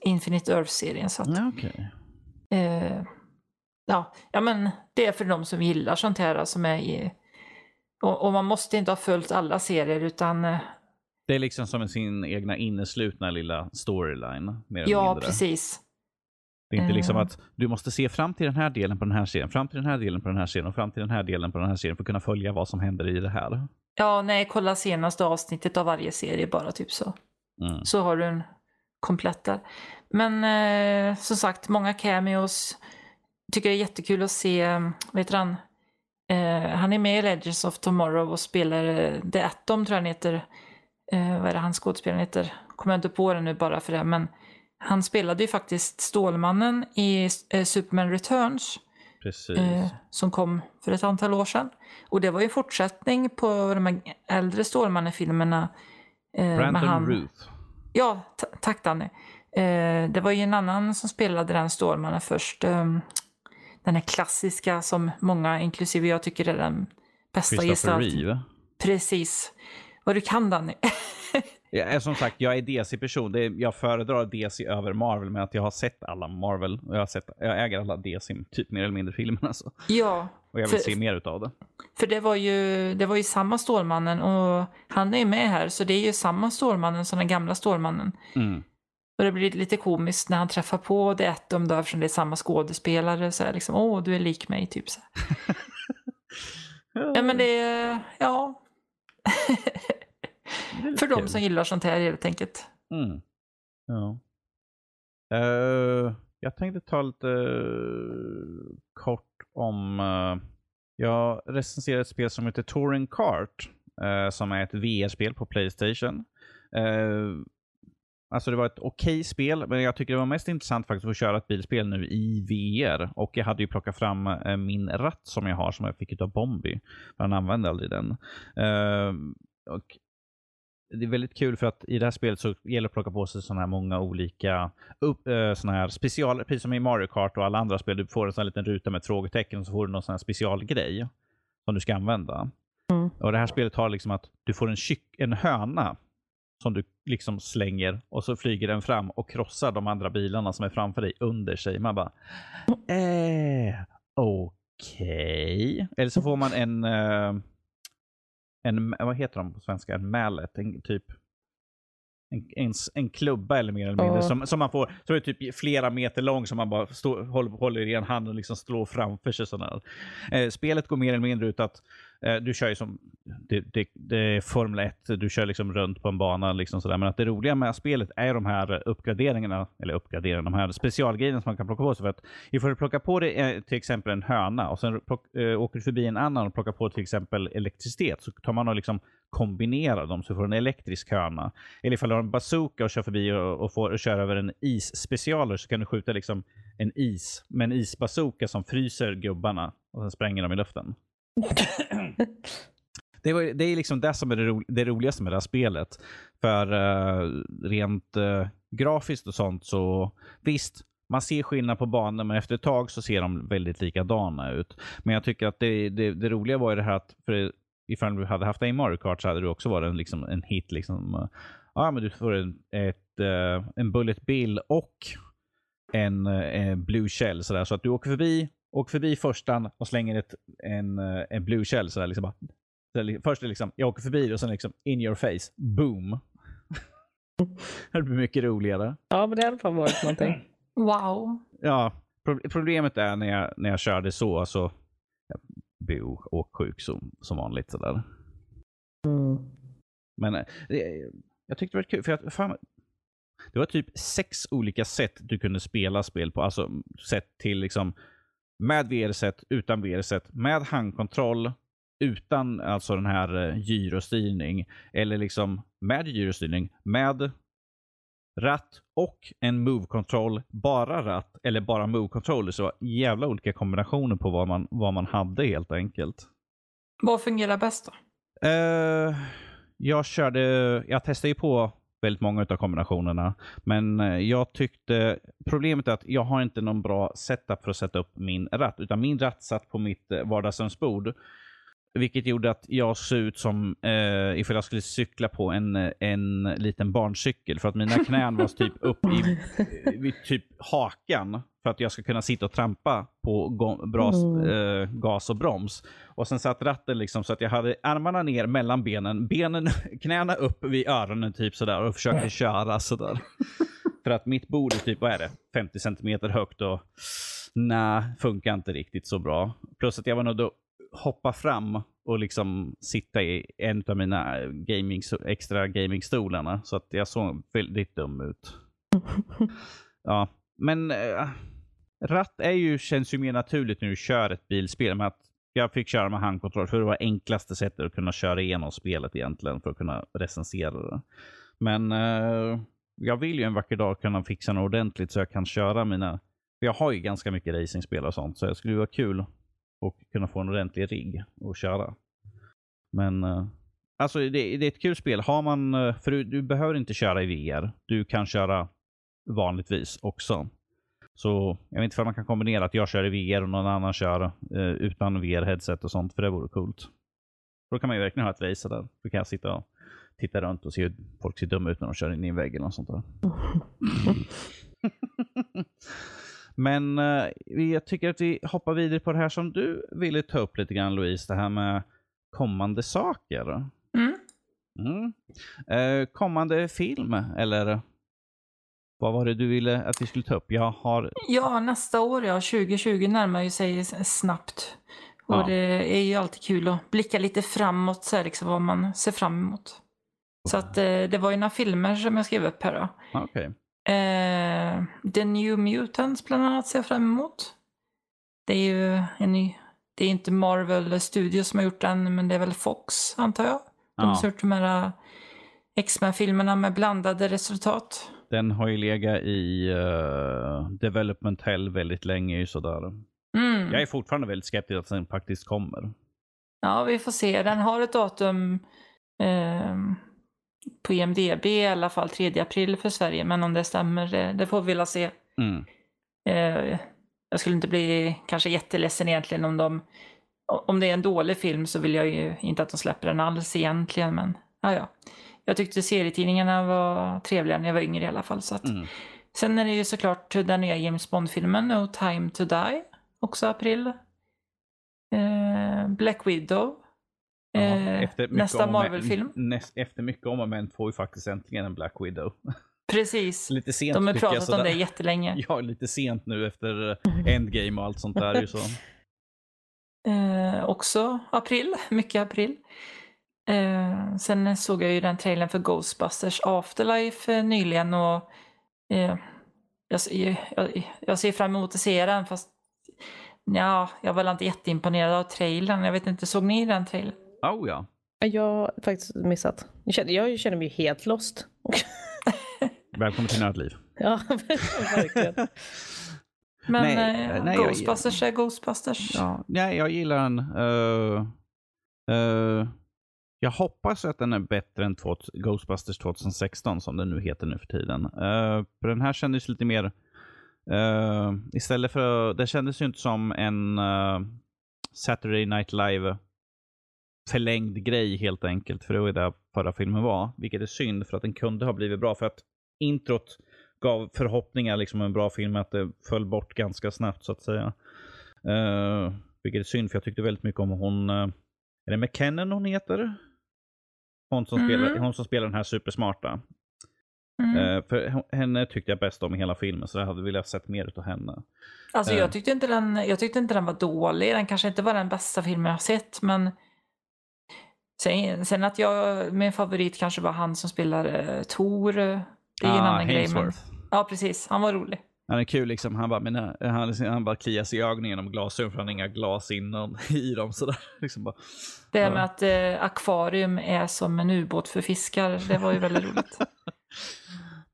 Infinite Earth-serien. Så att, Ja, okej. eh, ja, ja, men det är för de som gillar sånt här som är i... Och, och man måste inte ha följt alla serier utan eh, Det är liksom som sin egna inneslutna lilla storyline. Mer Ja, mindre. precis. Det är inte liksom Eh. att du måste se fram till den här delen på den här serien, fram till den här delen på den här serien och fram till den här delen på den här serien för att kunna följa vad som händer i det här. Ja, nej, kolla senaste avsnittet av varje serie bara, typ så. Mm. Så har du en komplett där. Men eh, som sagt, många cameos. Tycker det är jättekul att se, heter han? Eh, han är med i Legends of Tomorrow och spelar eh, The Atom tror jag han heter. Eh, vad är det han skådespelaren heter? Kommer jag inte på det nu bara för det. Men han spelade ju faktiskt Stålmannen i eh, Superman Returns. Precis. Eh, som kom för ett antal år sedan. Och det var ju fortsättning på de här äldre Stålmannen-filmerna. Eh, Brandon han- Ruth. Ja, ta- tack Danny. Eh, det var ju en annan som spelade den Stålmannen först. ehm, den här klassiska som många, inklusive jag, tycker är den bästa gestaltningen. Reeve. Precis. Vad du kan Danny. Jag är som sagt, jag är DC-person. Jag föredrar DC över Marvel, men att jag har sett alla Marvel. Och jag, har sett, jag äger alla DC, typ mer eller mindre filmerna. Så. ja, Och jag vill För- se mer utav det. för det var, ju, det var ju samma Stålmannen och han är ju med här så det är ju samma Stålmannen som den gamla Stålmannen. Mm. Och det blir lite komiskt när han träffar på det Atom då eftersom det är samma skådespelare. Så är det liksom, åh du är lik mig typ så. här. Ja men det är, ja. För de som gillar sånt här helt enkelt. Mm. Ja. Eh, jag tänkte ta lite eh, kort om... eh, jag recenserade ett spel som heter Touring Kart. som är ett VR-spel på Playstation. Alltså det var ett okej spel, men jag tycker det var mest intressant faktiskt att köra ett bilspel nu i VR. Och jag hade ju plockat fram min ratt som jag har, som jag fick av Bombi. För han använde aldrig den. Eh, och det är väldigt kul för att i det här spelet så gäller det att plocka på sig sådana här många olika upp, äh, såna här special, precis som i Mario Kart och alla andra spel. Du får en sån här liten ruta med ett frågetecken och så får du någon sån här specialgrej som du ska använda. Mm. Och det här spelet har liksom att du får en, kyck, en höna som du liksom slänger och så flyger den fram och krossar de andra bilarna som är framför dig under sig. Man bara, eh, okej. Eller så får man en, eh, en, vad heter de på svenska? En mallet, en typ en, en, en klubba eller mer eller mindre. Ja. Som, som man får, så är typ flera meter lång som man bara stå, håller, håller i en hand och liksom slår framför sig. Sådär. Eh, spelet går mer eller mindre ut att Eh, du kör ju som, det, det, det är Formel 1, du kör liksom runt på en bana. Liksom sådär. Men att det roliga med spelet är de här uppgraderingarna, eller uppgraderingarna, de här specialgrejerna som man kan plocka på sig. För att ifall du plockar på dig eh, till exempel en höna och sen plock, eh, åker du förbi en annan och plockar på till exempel elektricitet så tar man och liksom kombinerar dem så du får en elektrisk höna. Eller ifall du har en bazooka och kör förbi och, och får och kör över en isspecialer så kan du skjuta liksom en is med en isbazooka som fryser gubbarna och sen spränger dem i luften. Det, var, det är liksom det som är det, ro, det roligaste med det här spelet. För uh, rent uh, grafiskt och sånt så visst, man ser skillnad på banorna, men efter ett tag så ser de väldigt likadana ut. Men jag tycker att det, det, det roliga var ju det här att för ifall du hade haft en Mario Kart så hade du också varit en, liksom, en hit. Liksom, eh, ja, men du får en, ett, en Bullet Bill och en en Blue Shell. Sådär. Så att du åker förbi, åker förbi förstan och slänger ett, en, eh, en Blue Shell. Sådär, liksom bara, så Först är det liksom, jag åker förbi och sen liksom in your face. Boom. det blir mycket roligare. Ja, men det alla fall varit någonting. Wow. Ja, pro- problemet är när jag, när jag körde så, så jag bo åksjuk som, som vanligt. Sådär. Mm. Men eh, det, jag tyckte det var kul, för jag, fan, det var typ sex olika sätt du kunde spela spel på. Alltså sätt till liksom med VR-sätt, utan VR-sätt, med handkontroll, utan alltså den här eh, gyrostyrning. Eller liksom med gyrostyrning, med ratt och en move-kontroll, bara ratt eller bara move-controller. Så jävla olika kombinationer på vad man, vad man hade helt enkelt. Vad fungerar bäst då? Eh, jag körde, jag testade ju på väldigt många av kombinationerna. Men eh, jag tyckte, problemet är att jag har inte någon bra setup för att sätta upp min ratt. Utan min ratt satt på mitt eh, vardagsrumsbord. Vilket gjorde att jag såg ut som eh, ifall jag skulle cykla på en, eh, en liten barncykel. För att mina knän var typ upp i vid typ hakan. För att jag ska kunna sitta och trampa på bra, Mm. eh, gas och broms. Och sen satt ratten liksom så att jag hade armarna ner mellan benen, benen, knäna upp vid öronen typ sådär och försökte köra sådär. För att mitt bord är typ, vad är det, 50 centimeter högt och nej, funkar inte riktigt så bra. Plus att jag var nog hoppa fram och liksom sitta i en av mina gaming, extra gamingstolarna. Så att jag såg väldigt dum ut. Ja, men äh, ratt är ju, känns ju mer naturligt när du kör ett bilspel. Med att jag fick köra med handkontroll för det var enklaste sättet att kunna köra igenom spelet egentligen för att kunna recensera det. Men eh, jag vill ju en vacker dag kunna fixa något ordentligt så jag kan köra mina... Jag har ju ganska mycket racingspel och sånt så det skulle vara kul och kunna få en ordentlig rigg och köra. Men eh, alltså det, det, är ett kul spel. Har man, eh, för du, du, behöver inte köra i VR. Du kan köra vanligtvis också. Så jag vet inte om man kan kombinera att jag kör i VR och någon annan kör eh, utan VR-headset och sånt, för det vore coolt. Då kan man ju verkligen ha ett race där. Då kan jag sitta och titta runt och se hur folk ser dumma ut när de kör in i en vägg eller något sånt där. Men eh, jag tycker att vi hoppar vidare på det här som du ville ta upp lite grann Louise, det här med kommande saker. Mm. Mm. Eh, kommande film, eller vad var det du ville att vi skulle ta upp? Jag har... Ja, nästa år, ja. 2020 närmar ju sig snabbt. Och Ja. det är ju alltid kul att blicka lite framåt, så här, liksom, vad man ser fram emot. Så att eh, det var ju några filmer som jag skrev upp här då. Okej. Eh, The New Mutants bland annat ser jag fram emot. Det är ju en ny, det är inte Marvel Studios som har gjort den, men det är väl Fox antar jag. De Ja. har gjort de här eh, X-Men-filmerna med blandade resultat. Den har ju legat i uh, development hell väldigt länge. Sådär. Mm. Jag är fortfarande väldigt skeptisk att den faktiskt kommer. Ja, vi får se. Den har ett datum ehm, på IMDB i alla fall 3 april för Sverige, men om det stämmer, det, det får vi väl se. Mm. Eh, jag skulle inte bli kanske jätteledsen egentligen om de om det är en dålig film så vill jag ju inte att de släpper den alls egentligen, men ja, ja. Jag tyckte serietidningarna var trevliga när jag var yngre i alla fall. Så att. Mm. Sen är det ju såklart den nya James Bond-filmen No time to die, också april. Eh, Black Widow. Eh, efter nästa Marvel-film. Näst, efter mycket om och men får vi faktiskt äntligen en Black Widow. Precis. lite sent De har pratat om det jättelänge. Ja, lite sent nu efter eh, Endgame och allt sånt där. Ju så. Eh, också april, mycket april. Eh, sen såg jag ju den trailern för Ghostbusters Afterlife eh, nyligen och eh, jag, ser- jag, jag ser fram emot att se den fast ja, jag var väl inte jätteimponerad av trailern. Jag vet inte, såg ni den trailern? Oh ja. Jag har faktiskt missat. Jag känner, jag känner mig helt lost. Välkommen till Nördliv. ja, verkligen. Men Nej, eh, nej, jag- Ghostbusters är Ghostbusters. Ja, nej, jag gillar den. Eh, eh, jag hoppas att den är bättre än två, Ghostbusters 2016 som den nu heter nu för tiden. Uh, för den här kändes lite mer... eh, istället för... Det kändes ju inte som en eh, Saturday Night Live förlängd grej helt enkelt. För det var ju det förra filmen var. Vilket är synd för att den kunde ha blivit bra. För att introt gav förhoppningar liksom om en bra film. Att det föll bort ganska snabbt så att säga. Uh, vilket är synd för jag tyckte väldigt mycket om hon. Uh, är det McKinnon hon heter? Hon som, Mm. spelar, hon som spelar den här supersmarta. Mm. Eh, för henne tyckte jag bäst om i hela filmen så jag hade velat sett mer av henne. Alltså jag tyckte, inte den, jag tyckte inte den var dålig. Den kanske inte var den bästa filmen jag har sett, men sen, sen att jag, min favorit kanske var han som spelar uh, Tor. eh, Det är ju en Ah, annan grej. Men, ja, precis. Han var rolig. Han är kul liksom. Han bara, mina, han, han bara kliar sig i ögonen genom glasögon för han har inga glas inom, i dem. Sådär. Liksom bara, Det här med att eh, akvarium är som en ubåt för fiskar, det var ju väldigt roligt.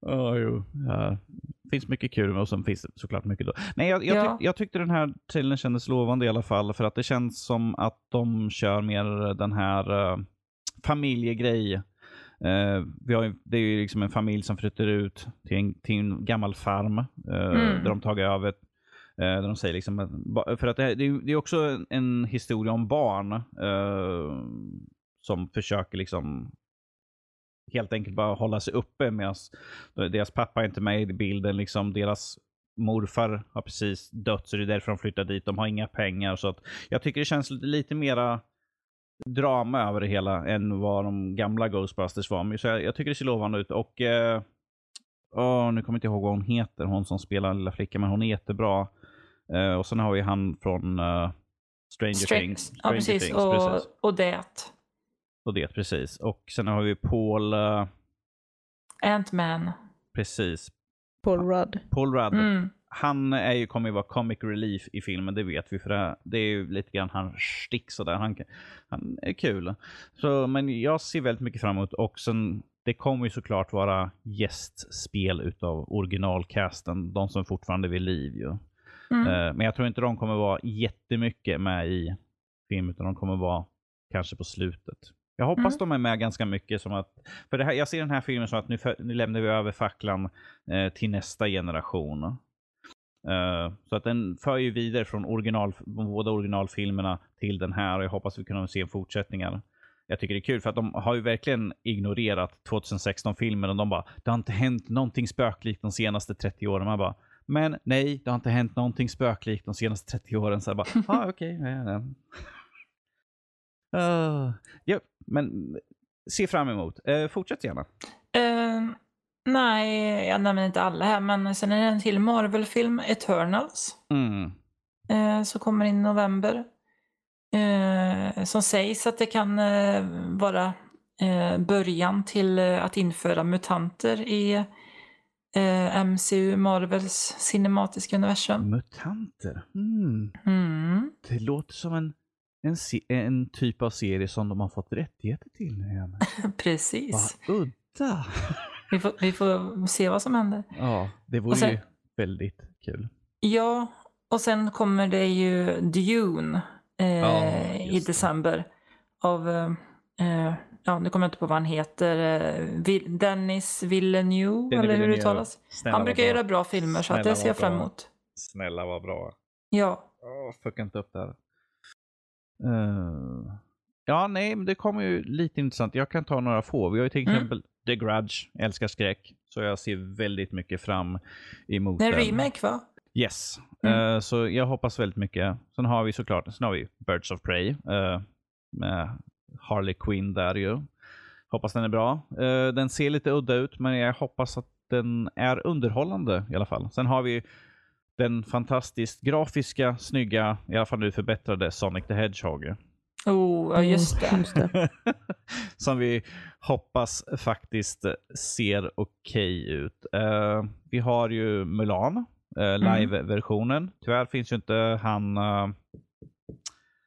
Ja, jo. Ja. Finns mycket kul och sen finns det såklart mycket då. Nej, jag, jag, Ja. tyck, jag tyckte den här trailern kändes lovande i alla fall. För att det känns som att de kör mer den här uh, familjegrej. Eh, vi har, det är ju liksom en familj som flyttar ut till en, till en gammal farm. eh, Mm. Där de tagit över. där de säger liksom för att det, här- det, är, också en, en historia om barn. eh, som försöker liksom helt enkelt bara hålla sig uppe medan deras pappa är inte med i bilden. Liksom deras morfar har precis dött så det är därför de flyttar dit. De har inga pengar. Så att jag tycker det känns lite, mera drama över det hela än vad de gamla Ghostbusters var. Så jag, jag tycker det ser lovande ut. Och eh, åh, nu kommer jag inte ihåg vad hon heter, hon som spelar den lilla flickan, men hon är jättebra. Eh, och sen har vi han från eh, Stranger Str- Things. ja, Stranger precis. Things, Och, precis. och det. Och det, precis. Och sen har vi Paul, eh, Ant-Man. precis. Paul Rudd. Paul Rudd. Mm. han är ju, kommer ju vara comic relief i filmen, det vet vi. För det, det är ju lite grann hans stick sådär. Han, han är kul. Så, men jag ser väldigt mycket fram emot och sen, det kommer ju såklart vara gästspel utav originalcasten, de som fortfarande är vid liv ju. Mm. Eh, Men jag tror inte de kommer vara jättemycket med i filmen, utan de kommer vara kanske på slutet. Jag hoppas Mm. de är med ganska mycket som att, för det här, jag ser den här filmen som att nu, för, nu lämnar vi över facklan eh, till nästa generation. Eh, så att den för ju vidare från original, båda originalfilmerna till den här och jag hoppas vi kan se fortsättningar. Jag tycker det är kul för att de har ju verkligen ignorerat 2016-filmen och de bara, det har inte hänt någonting spöklikt de senaste 30 åren. Man bara, men nej, det har inte hänt någonting spöklikt de senaste 30 åren. Så jag bara, ah, okej. ja, ja. Uh, ja, men se fram emot. Uh, fortsätt gärna. Eh, nej, jag nämner inte alla här, men sen är det en till Marvel-film, Eternals, Mm. eh, som kommer in i november. Eh, som sägs att det kan eh, vara eh, början till eh, att införa mutanter i eh, MCU, Marvels cinematiska universum. Mutanter. Mm. Mm. Det låter som en, en, en typ av serie som de har fått rättigheter till nu igen. Precis. Vad udda. Vi får, vi får se vad som händer. Ja, det vore sen- ju väldigt kul. Ja, och sen kommer det ju Dune eh, Ja, i just det. december. Av, eh, eh, ja nu kommer jag inte på vad han heter, eh, Dennis Villeneuve, Dennis eller hur det uttalas. Han brukar göra bra filmer så det ser jag fram emot. Snälla vad bra. Ja, Åh, fucka inte upp det här. Eh, ja, nej, men det kommer ju lite intressant. Jag kan ta några få. Vi har ju till Mm. exempel The Grudge, älskar skräck. Så jag ser väldigt mycket fram emot är en den. remake va? Yes. Mm. Eh, så jag hoppas väldigt mycket. Sen har vi såklart sen har vi Birds of Prey eh, med Harley Quinn där ju. Hoppas den är bra. Eh, den ser lite udda ut, men jag hoppas att den är underhållande i alla fall. Sen har vi den fantastiskt grafiska, snygga, i alla fall nu förbättrade Sonic the Hedgehog. Oh, ja just det. Mm, just det. Som vi hoppas faktiskt ser okej ut. Eh, vi har ju Mulan, eh, live-versionen. Tyvärr finns ju inte han... eh,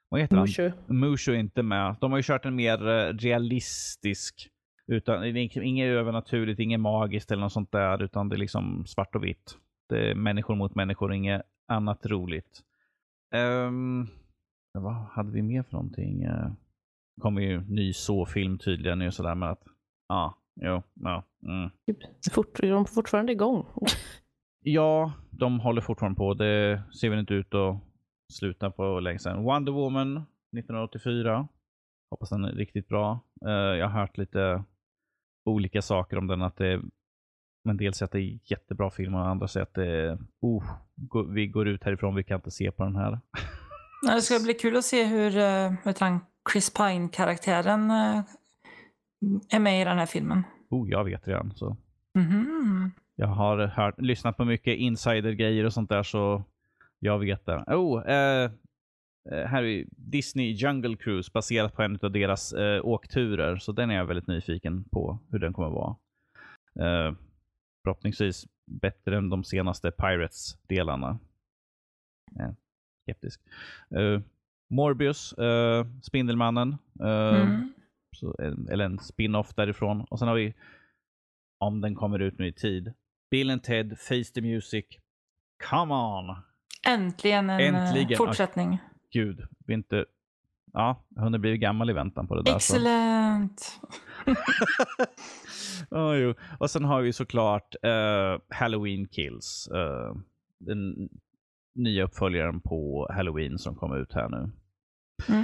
vad heter han? Mushu. Mushu är inte med. De har ju kört en mer realistisk, utan, det är ing- inget övernaturligt, inget magiskt eller något sånt där, utan det är liksom svart och vitt. Det är människor mot människor, inget annat roligt. Um, vad hade vi mer för någonting? Uh, kommer ju ny så-film tydligen nu sådär med att, ja, jo, ja. Mm. Fort, de är fortfarande igång. Ja, de håller fortfarande på. Det ser väl inte ut att sluta på länge sedan. Wonder Woman 1984. Hoppas den är riktigt bra. Eh, jag har hört lite olika saker om den. Att det, men dels att det är jättebra film och andra säger att är, oh, vi går ut härifrån, vi kan inte se på den här. Det ska bli kul att se hur uh, vet han, Chris Pine-karaktären eh, är med i den här filmen. Oh, jag vet redan. Så. Mhm. Jag har hört, lyssnat på mycket insider-grejer och sånt där så jag vet det. Oh, eh, eh, här är Disney Jungle Cruise baserat på en av deras eh, åkturer. Så den är jag väldigt nyfiken på hur den kommer vara. Eh, förhoppningsvis bättre än de senaste Pirates-delarna. Eh, skeptisk. Eh, Morbius, eh, Spindelmannen. Eh, Mm. så, eller en spin-off därifrån. Och sen har vi, om den kommer ut nu i tid, Bill and Ted, Face the Music. Come on! Äntligen en Äntligen. fortsättning. Gud, vi är inte... Ja, hunnit bli gammal i väntan på det där. så- Excellent. Ja, jo. Och sen har vi såklart eh, Halloween Kills. eh, den nya uppföljaren på Halloween som kommer ut här nu. Mm.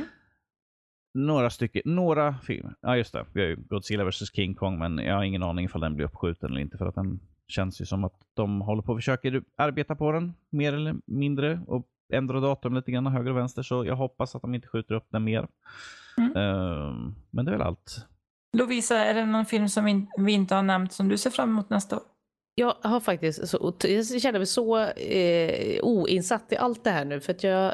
Några stycken, några filmer. Ja just det, vi har ju Godzilla vs King Kong men jag har ingen aning ifall den blir uppskjuten eller inte för att den känns ju som att de håller på och försöker arbeta på den mer eller mindre och ändra datum lite grann höger och vänster så jag hoppas att de inte skjuter upp den mer. Mm. Eh, men det är väl allt. Lovisa, är det någon film som vi, vi inte har nämnt som du ser fram emot nästa år? Jag har faktiskt så, jag känner mig så eh, oinsatt i allt det här nu för att jag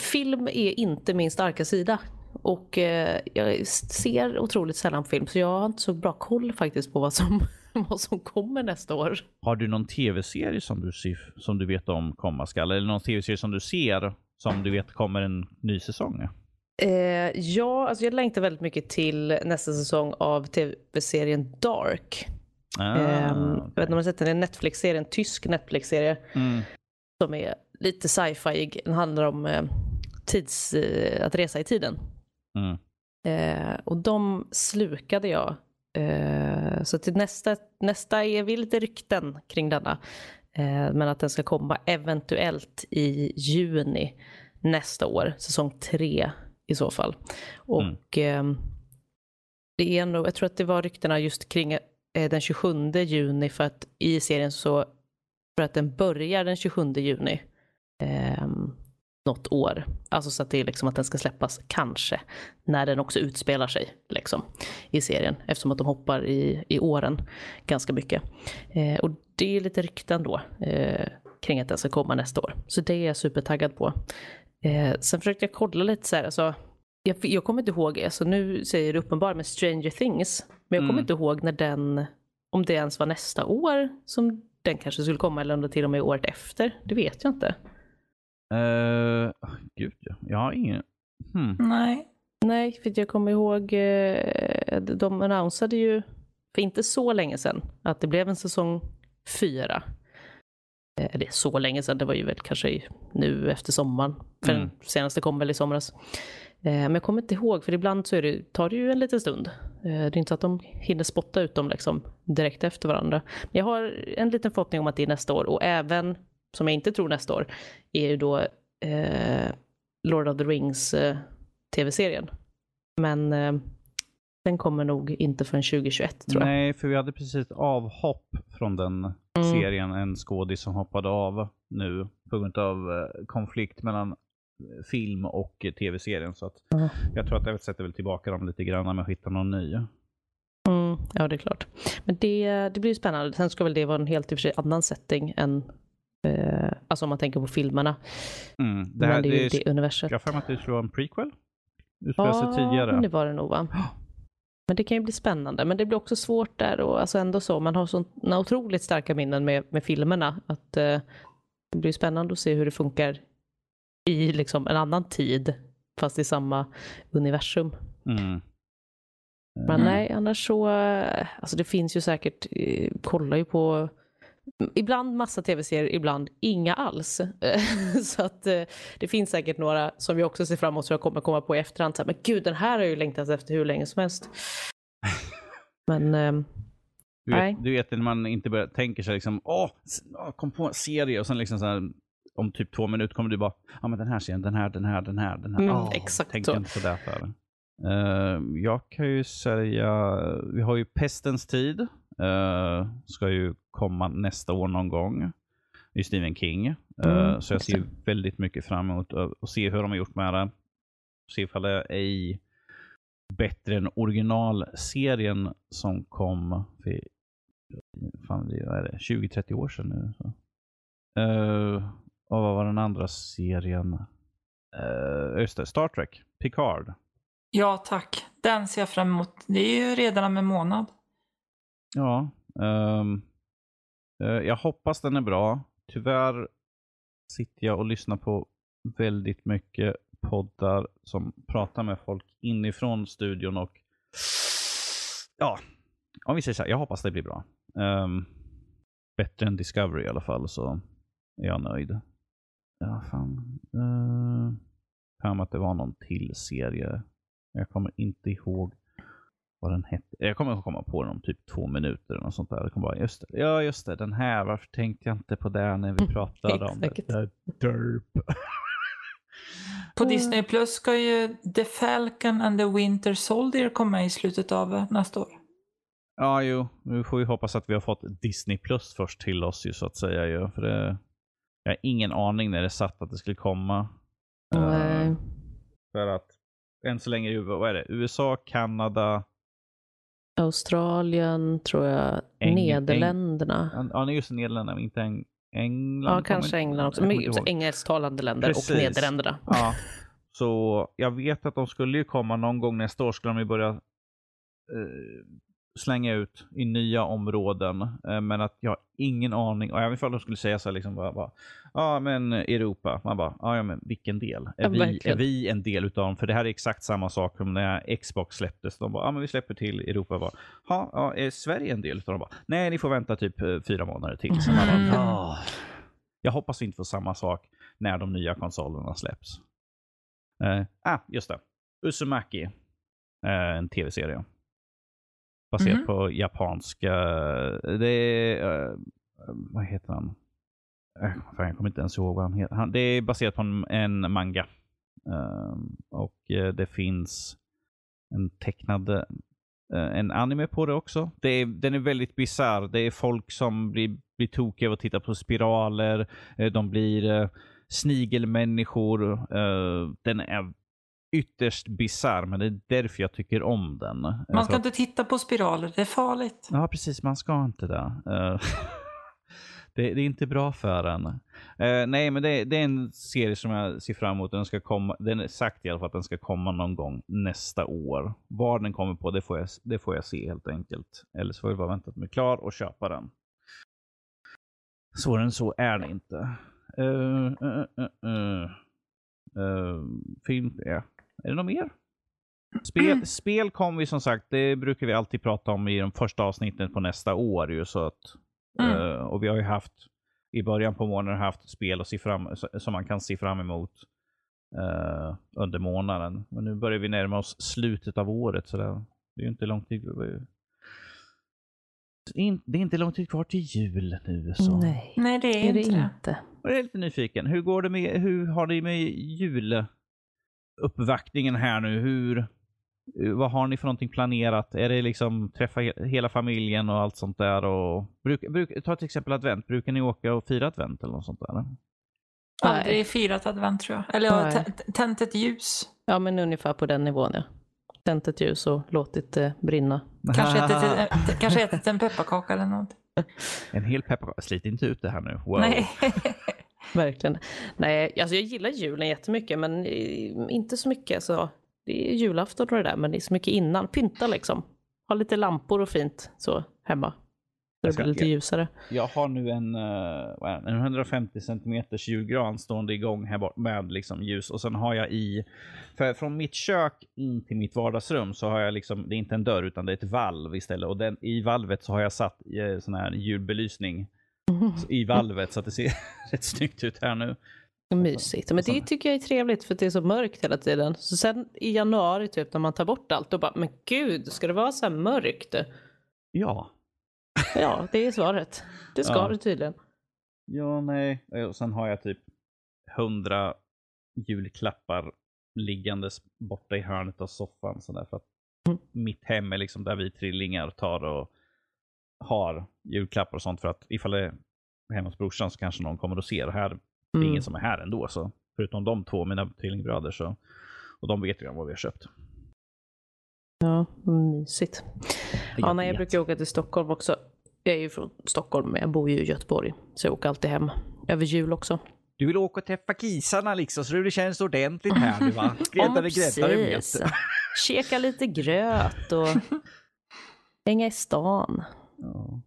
film är inte min starka sida och eh, jag ser otroligt sällan på film så jag har inte så bra koll faktiskt på vad som vad som kommer nästa år. Har du någon tv-serie som du, ser, som du vet om komma skall? Eller någon tv-serie som du ser som du vet kommer en ny säsong? Eh, ja, alltså jag längtar väldigt mycket till nästa säsong av tv-serien Dark. Ah, Eh, jag vet inte om ni har sett den, det är en Netflix-serie, en tysk Netflix-serie mm. som är lite sci-fi. Den handlar om eh, tids, eh, att resa i tiden. Mm. Eh, och de slukade jag. Eh, så till nästa, nästa är vi lite rykten kring denna. Eh, men att den ska komma eventuellt i juni nästa år, säsong tre i så fall. Och ehm, det är nog, jag tror att det var ryktena just kring eh, den 27 juni för att i serien så, för att den börjar den 27 juni. ehm, något år. Alltså så att det är liksom att den ska släppas kanske när den också utspelar sig liksom, i serien. Eftersom att de hoppar i, i åren ganska mycket. Eh, och det är lite rykten då eh, kring att den ska komma nästa år. Så det är jag supertaggad på. Eh, sen försökte jag kolla lite så här, alltså, jag, jag kommer inte ihåg, alltså nu säger det uppenbart med Stranger Things, men jag kommer Mm. inte ihåg när den, om det ens var nästa år som den kanske skulle komma eller om det till och med året efter. Det vet jag inte. Uh, gud, ja. jag har ingen... Hmm. Nej. Nej, för jag kommer ihåg, eh, de annonsade ju för inte så länge sedan att det blev en säsong fyra. Eh, Det är så länge sedan, det var ju väl kanske nu efter sommaren. För Mm. den senaste kom väl i somras. Eh, Men jag kommer inte ihåg, för ibland så är det, tar det ju en liten stund. Eh, Det är inte så att de hinner spotta ut dem liksom direkt efter varandra. Men jag har en liten förhoppning om att det är nästa år och även, som jag inte tror nästa år, är ju då eh, Lord of the Rings eh, tv-serien. Men eh, den kommer nog inte förrän 2021 tror jag. Nej, för vi hade precis ett avhopp från den Mm. serien. En skådis som hoppade av nu på grund av eh, konflikt mellan eh, film och tv-serien. Så att Mm. jag tror att jag sätter väl tillbaka dem lite grann med att hitta någon ny. Mm, ja, det är klart. Men det, det blir spännande. Sen ska väl det vara en helt i och för sig annan setting än eh, alltså om man tänker på filmerna. Mm. Det här, Men det är ju det, det universet. jag har för mig att det skulle vara en prequel. Utspelar sig tidigare. men det var det nog va? Men det kan ju bli spännande. Men det blir också svårt där och alltså ändå så. Man har såna otroligt starka minnen med, med filmerna. Att eh, det blir spännande att se hur det funkar i liksom en annan tid. Fast i samma universum. Mm. Men Mm. nej, annars så, eh, alltså det finns ju säkert, eh, kollar ju på Ibland massa tv-serier, ibland inga alls. så att eh, det finns säkert några som jag också ser fram emot som jag kommer komma på i efterhand. Så här, men gud, den här har jag ju längtat efter hur länge som helst. Men ehm, Du, Nej. vet, du vet när man inte börjar tänka sig liksom, åh, kom på en serie och sen liksom så här, om typ två minuter kommer du bara, ja men den här serien, den här, den här, den här, den här. Mm, Åh, exakt tänk så. inte sådär för. Uh, jag kan ju säga, vi har ju Pestens tid, uh, ska ju komma nästa år någon gång. Det är Stephen King. Uh, Mm, så jag just ser väldigt mycket fram emot att se hur de har gjort med det. Se ifall det är i bättre än originalserien som kom för fan, det är det, 20-30 år sedan nu. Så. Eh, och vad var den andra serien? Uh, just det, Star Trek, Picard. Ja, tack. Den ser jag fram emot. Det är ju redan om en månad. Ja, Um, uh, jag hoppas den är bra. Tyvärr sitter jag och lyssnar på väldigt mycket poddar som pratar med folk inifrån studion och ja, om vi säger så här, jag hoppas det blir bra. Um, bättre än Discovery i alla fall så är jag nöjd. Ja, fan. Uh, för mig att det var någon till serie. Jag kommer inte ihåg vad den hette. Jag kommer att komma på den om typ två minuter eller något sånt där. Jag kommer bara, just det. Ja, just det. Den här. Varför tänkte jag inte på det när vi Mm, pratade om det? det? Derp. På Mm. Disney Plus ska ju The Falcon and the Winter Soldier komma i slutet av nästa år. Ja, jo. Nu får vi hoppas att vi har fått Disney Plus först till oss ju så att säga. Ju. För det, jag har ingen aning när det satt att det skulle komma. nej. Eh, för att än så länge, vad är det? USA, Kanada, Australien tror jag, Eng- Nederländerna. ja just Nederländerna, men inte Eng- England. Ja, kanske England också. Men engelsktalande länder och Precis. Nederländerna. Ja, så jag vet att de skulle ju komma någon gång nästa år skulle de ju börja eh, slänga ut i nya områden. Eh, men att jag har ingen aning. Och även ifall de skulle säga så här, liksom bara, bara ja men Europa. Man bara, ja men vilken del? Är, Ja, vi, verkligen. är vi en del utav dem? För det här är exakt samma sak som när Xbox släpptes. De bara, ja men vi släpper till Europa. Bara, "Ha, ja, är Sverige en del utav dem? Bara, Nej, ni får vänta typ eh, fyra månader till. Så man bara, Mm. "Ja." Jag hoppas vi inte får samma sak när de nya konsolerna släpps. Eh, ah, just det. Uzumaki. Eh, en tv-serie. Baserad Mhm. på japanska... Det är... eh, vad heter han? Eh, fan, jag kommer inte ens ihåg vad han heter. Han, det är baserat på en, en manga. Eh, och eh, det finns en tecknad eh, en anime på det också. Det är, den är väldigt bisarr. Det är folk som blir, blir tokiga av att titta på spiraler. Eh, De blir eh, snigelmänniskor. Eh, Den är ytterst bisarr, men det är därför jag tycker om den. Man för ska inte titta på spiraler, det är farligt. Ja, precis. Man ska inte det. Eh, det, är inte bra för en. Eh, nej, men det, är en serie som jag ser fram emot. Den, ska komma, den är sagt i alla fall att den ska komma någon gång nästa år. Var den kommer på, det får jag, det får jag se helt enkelt. Eller så får jag bara vänta till den är klar och köpa den. Svårare än så är det inte. Uh, uh. Uh, film, ja. Är det något mer? Spel, spel kommer vi som sagt, det brukar vi alltid prata om i de första avsnitten på nästa år. Ju, så att, Mm. eh, och vi har ju haft, i början på månaden haft spel att se fram, som man kan se fram emot eh, under månaden. Men nu börjar vi närma oss slutet av året. Så det, det är ju inte lång tid. In, det är inte lång tid kvar till jul nu. Så. Nej, Nej, det är, är det inte det. inte. Och jag är lite nyfiken. Hur går det med, hur har det med juluppvaktningen här nu? Hur, vad har ni för någonting planerat? Är det liksom träffa he- hela familjen och allt sånt där? Och bruk, bruk, ta till exempel advent. Brukar ni åka och fira advent eller något sånt där? Aldrig firat advent tror jag. Eller ja, tänt ett ljus. Ja, men ungefär på den nivån ja. Tänt ett ljus och låtit det brinna. Kanske ätit, en- kanske ätit en pepparkaka eller något. En hel pepparkaka. Slit inte ut det här nu. Wow. Nej. Verkligen. Nej, alltså jag gillar julen jättemycket men eh, inte så mycket. Så det är julafton och det där men det är så mycket innan. Pynta liksom. Ha lite lampor och fint så hemma. Så det blir lite ljusare. Jag har nu en, eh, en 150 centimeters julgran stående igång här bort med liksom ljus. Och sen har jag i, för från mitt kök in till mitt vardagsrum så har jag liksom, det är inte en dörr utan det är ett valv istället. Och den, i valvet så har jag satt eh, sån här julbelysning i valvet så att det ser rätt snyggt ut här nu. Mysigt. Men det tycker jag är trevligt för det är så mörkt hela tiden. Så sen i januari typ när man tar bort allt då bara, men gud, ska det vara så här mörkt? Ja. Ja, det är svaret. Det ska Ja. det tydligen. Ja, nej. Och sen har jag typ 100 julklappar liggandes borta i hörnet av soffan. Så där, för att Mm. mitt hem är liksom där vi trillingar tar och har julklappar och sånt. För att ifall det är hemma hos brorsan så kanske någon kommer och ser. Här, det är Mm. ingen som är här ändå. Så. Förutom de två, mina tvillingbröder. Så. Och de vet ju vad vi har köpt. Ja, mysigt. Ja, Jag nej, jag brukar åka till Stockholm också. Jag är ju från Stockholm men jag bor ju i Göteborg. Så jag åker alltid hem. Över jul också. Du vill åka och träffa kisarna liksom, så det känns ordentligt här nu va? Ja, Gräddade gräddare med. Käka lite gröt och hänga i stan. Ja.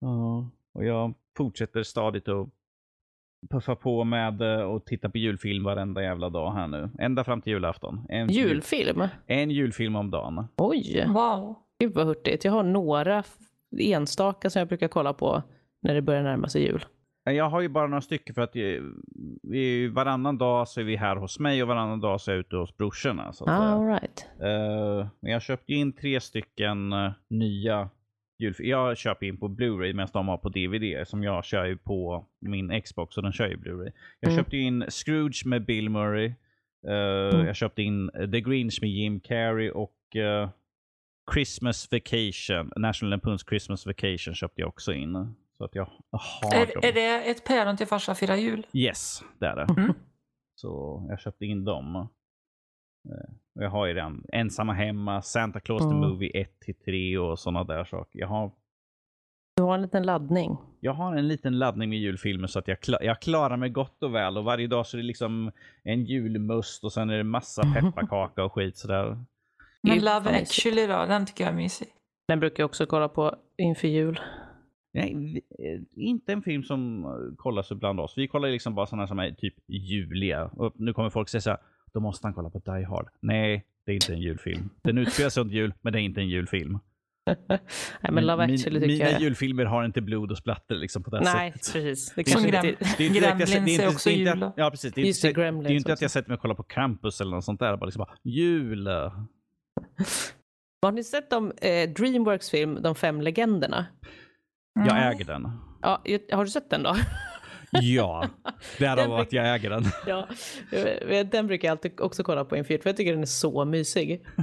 ja. Och jag fortsätter stadigt att puffa på med eh, och titta på julfilm varenda jävla dag här nu. Ända fram till julafton. En, jul, Julfilm? en julfilm om dagen. Oj, Wow. gud vad hurtigt. Jag har några enstaka som jag brukar kolla på när det börjar närma sig jul. Jag har ju bara några stycken för att eh, vi, varannan dag så är vi här hos mig och varannan dag så är jag ute hos brorsorna. Så att, Ah, all right. Eh, men jag köpte in tre stycken eh, nya julfilmer. Jag köper in på Blu-ray medan de har på DVD. Som jag kör ju på min Xbox och den kör ju Blu-ray. Jag Mm. köpte in Scrooge med Bill Murray. Eh, Mm. Jag köpte in eh, The Grinch med Jim Carrey och eh, Christmas Vacation. National Lampoons Christmas Vacation köpte jag också in. Så att jag har dem. Är, är det ett päron till farsa firar jul? Yes, det är det. Mm. Så jag köpte in dem. Och Jag har ju den. Ensamma hemma, Santa Claus the Mm. Movie 1-3 och sådana där saker. Jag har, Du har en liten laddning. jag har en liten laddning med julfilmer så att jag, kla- jag klarar mig gott och väl. Och varje dag så är det liksom en julmust och sen är det massa pepparkaka och skit sådär. Men Love actually då, den tycker jag är mysig. Den brukar jag också kolla på inför jul. Nej, eh, inte en film som eh, kollas bland oss. Vi kollar liksom bara sådana som är typ juliga. Och nu kommer folk säga så här, då måste han kolla på Die Hard. Nej, det är inte en julfilm. Den utspelar sig under jul, men det är inte en julfilm. Nej, men Love Min- Actually tycker Mina jag... julfilmer har inte blod och splatter liksom på det Nej, sättet. precis. Det är Som kanske Grem- inte... Det är inte direkt jag sätter- Gremlins det är inte- också jul. Ja, precis. Det är, Just inte, det är Gremlins ju inte att jag sätter mig och kollar på Krampus eller något sånt där. Bara liksom bara, jul. Har ni sett de, eh, Dreamworks film De fem legenderna? Jag äger den. Ja, har du sett den då? Ja, därav att jag äger den. ja, den brukar jag alltid också kolla på inför för jag tycker den är så mysig.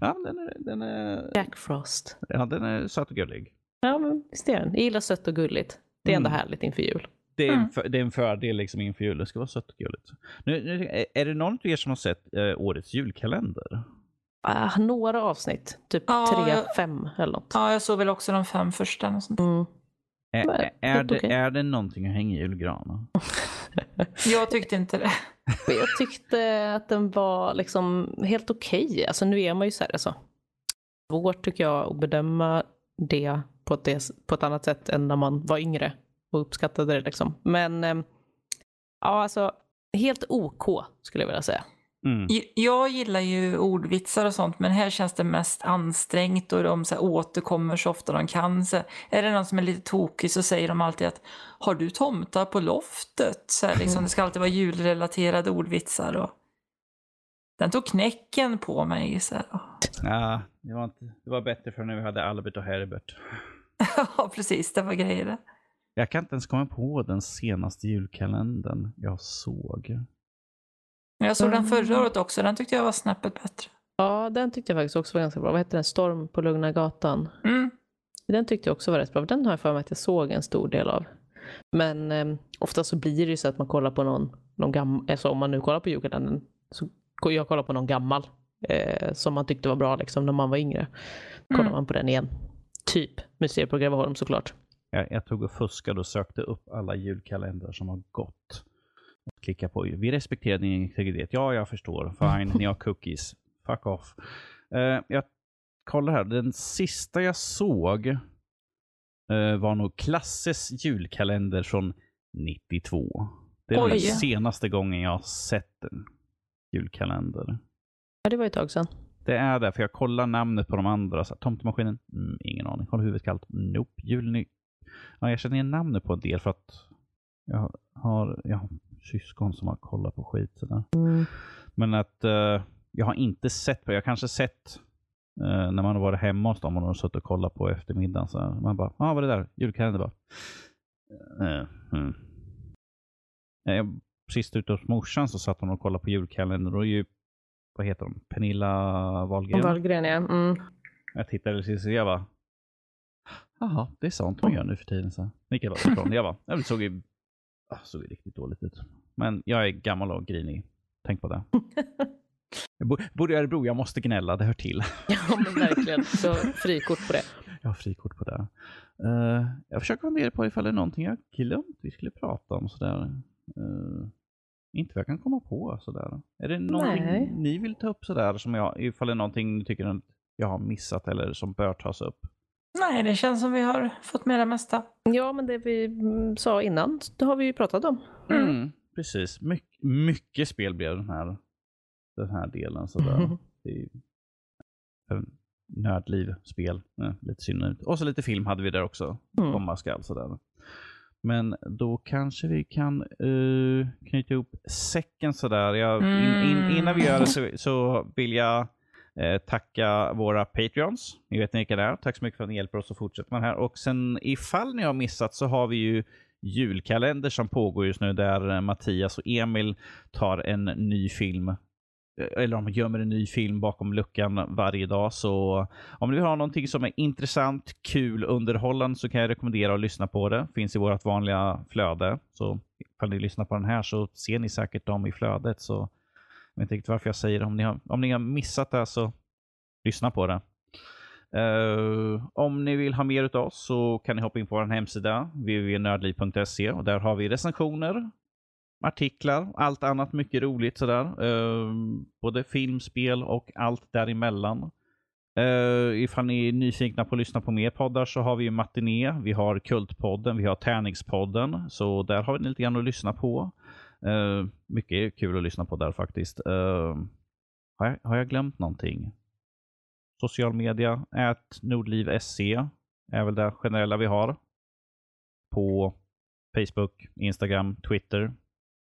Ja, den är, den är, Jack Frost. ja, den är söt och gullig. Ja, men visst är den. Jag gillar sött och gulligt. Det är ändå Mm. härligt inför jul. Det är, en, Mm. för, det är en fördel liksom inför jul. Det ska vara sött och gulligt. Nu, nu, är- det någon av er som har sett eh, årets julkalender? Ah, några avsnitt, typ Ja, tre, jag- fem eller något. Ja, jag såg väl också de fem första. Och sånt. Mm. Är, är, det, är det någonting att hänga i julgranen? Jag tyckte inte det. Jag tyckte att den var liksom helt okej. Alltså nu är man ju så här, alltså. Svårt tycker jag att bedöma det på ett, på ett annat sätt än när man var yngre och uppskattade det liksom. Men ehm, ja, alltså helt OK skulle jag vilja säga. Mm. Jag gillar ju ordvitsar och sånt, men här känns det mest ansträngt och de så här, återkommer så ofta de kan. Så är det någon som är lite tokig så säger de alltid att har du tomtar på loftet? Så här, liksom, det ska alltid vara julrelaterade ordvitsar. Och... Den tog knäcken på mig. Så här. Ja, det, var inte, det var bättre för när vi hade Albert och Herbert. Ja, precis. Det var grejer det. Jag kan inte ens komma på den senaste julkalendern jag såg. Jag såg den förra året också. Den tyckte jag var snäppet bättre. Ja, den tyckte jag faktiskt också var ganska bra. Vad hette den? Storm på Lugna Gatan. Mm. Den tyckte jag också var rätt bra. Den har jag för mig att jag såg en stor del av. Men eh, ofta så blir det ju så att man kollar på någon, någon gammal, alltså om man nu kollar på julkalendern, så jag kollar på någon gammal eh, som man tyckte var bra liksom när man var yngre. Kollar Mm. man på den igen. Typ Museet på Greveholm såklart. Jag, jag tog och fuskade och sökte upp alla julkalendrar som har gått. Klicka på. Vi respekterar din integritet. Ja, jag förstår. Fine, ni har cookies. Fuck off. Eh, jag kollar här. Den sista jag såg eh, var nog Klasses julkalender från 92. Det är nog den Oj. senaste gången jag sett en julkalender. Ja, det var ett tag sedan. Det är det, för jag kollar namnet på de andra. Så här, Tomtemaskinen? Mm, ingen aning. Håller huvudet kallt? Nope. Julny... Ja, jag känner igen namnet på en del för att jag har, jag har syskon som har kollat på skit. Sådär. Mm. Men att eh, jag har inte sett på, jag kanske sett eh, när man har varit hemma hos dem och de har suttit och kollat på eftermiddagen. Så. Man bara, ja ah, vad är det där? Julkalender bara. Uh, mm. Eh, Sist ute hos morsan så satt hon och kollade på julkalendern och ju, vad heter de? Pernilla Wahlgren. Wahlgren ja. Mm. Jag tittade precis och jag bara, jaha, det är sånt man gör nu för tiden. Så. Jag bara ifrån. Jag bara, ja, det såg ju, ah, såg ju riktigt dåligt ut. Men jag är gammal och grinig. Tänk på det. Jag bo- bor i Örebro, jag måste gnälla, det hör till. Ja men verkligen. Så frikort på det. Jag har frikort på det. Eh, jag försöker fundera på ifall det är någonting jag glömt vi skulle prata om sådär. Uh, inte vad jag kan komma på sådär. Är det någonting Nej. ni vill ta upp sådär som jag, ifall det är någonting ni tycker att jag har missat eller som bör tas upp? Nej, det känns som vi har fått med det mesta. Ja men det vi mm, sa innan, det har vi ju pratat om. Mm. Mm, precis. My mycket spel blev den här, den här delen. Sådär. Det är ju en nördliv-spel. Eh, lite synd. Och så lite film hade vi där också. Mm. Komma skall sådär. Men då kanske vi kan uh, knyta ihop säcken sådär. Jag, in, in, innan vi gör det så, så vill jag eh, tacka våra Patreons. Ni vet vilka det är. Tack så mycket för att ni hjälper oss att fortsätta med det här. Och sen ifall ni har missat så har vi ju julkalender som pågår just nu där eh, Mattias och Emil tar en ny film eh, eller de gömmer en ny film bakom luckan varje dag. Så eh, om ni vill ha någonting som är intressant, kul, underhållande så kan jag rekommendera att lyssna på det. Finns i vårt vanliga flöde. Så ifall ni lyssnar på den här så ser ni säkert dem i flödet. Så jag vet inte riktigt varför jag säger det. Om ni har, om ni har missat det så lyssna på det. Uh, om ni vill ha mer utav oss så kan ni hoppa in på vår hemsida www.nördliv.se och där har vi recensioner, artiklar, allt annat mycket roligt sådär. Uh, både film, spel och allt däremellan. Uh, ifall ni är nyfikna på att lyssna på mer poddar så har vi ju Matiné, vi har Kultpodden, vi har Tärningspodden. Så där har ni lite grann att lyssna på. Uh, mycket kul att lyssna på där faktiskt. Uh, har, jag, har jag glömt någonting? Social media, ät nordliv.se är väl det generella vi har. På Facebook, Instagram, Twitter.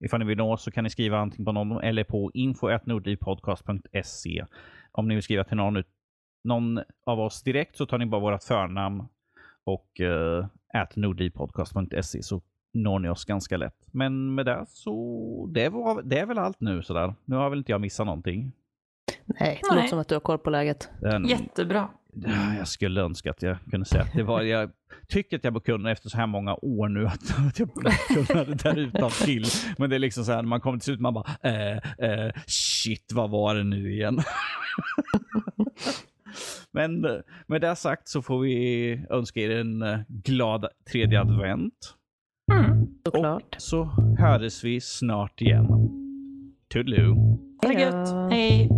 Ifall ni vill nå så kan ni skriva antingen på någon eller på info.nordlivpodcast.se. Om ni vill skriva till någon, någon av oss direkt så tar ni bara vårt förnamn och eh, uh, nordlivpodcast.se så når ni oss ganska lätt. Men med det så det, var, det är väl allt nu sådär. Nu har väl inte jag missat någonting. Nej, det låter som att du har koll på läget. Den, Jättebra. Jag skulle önska att jag kunde säga att det var, jag tycker att jag bör kunna efter så här många år nu att, att jag borde kunna det där utan till. Men det är liksom så här när man kommer till slut man bara, eh, eh, shit vad var det nu igen? Men med det sagt så får vi önska er en eh, glad tredje advent. Mm. Såklart. Och så hörs vi snart igen. Toodaloo. Ha det gött. Hej.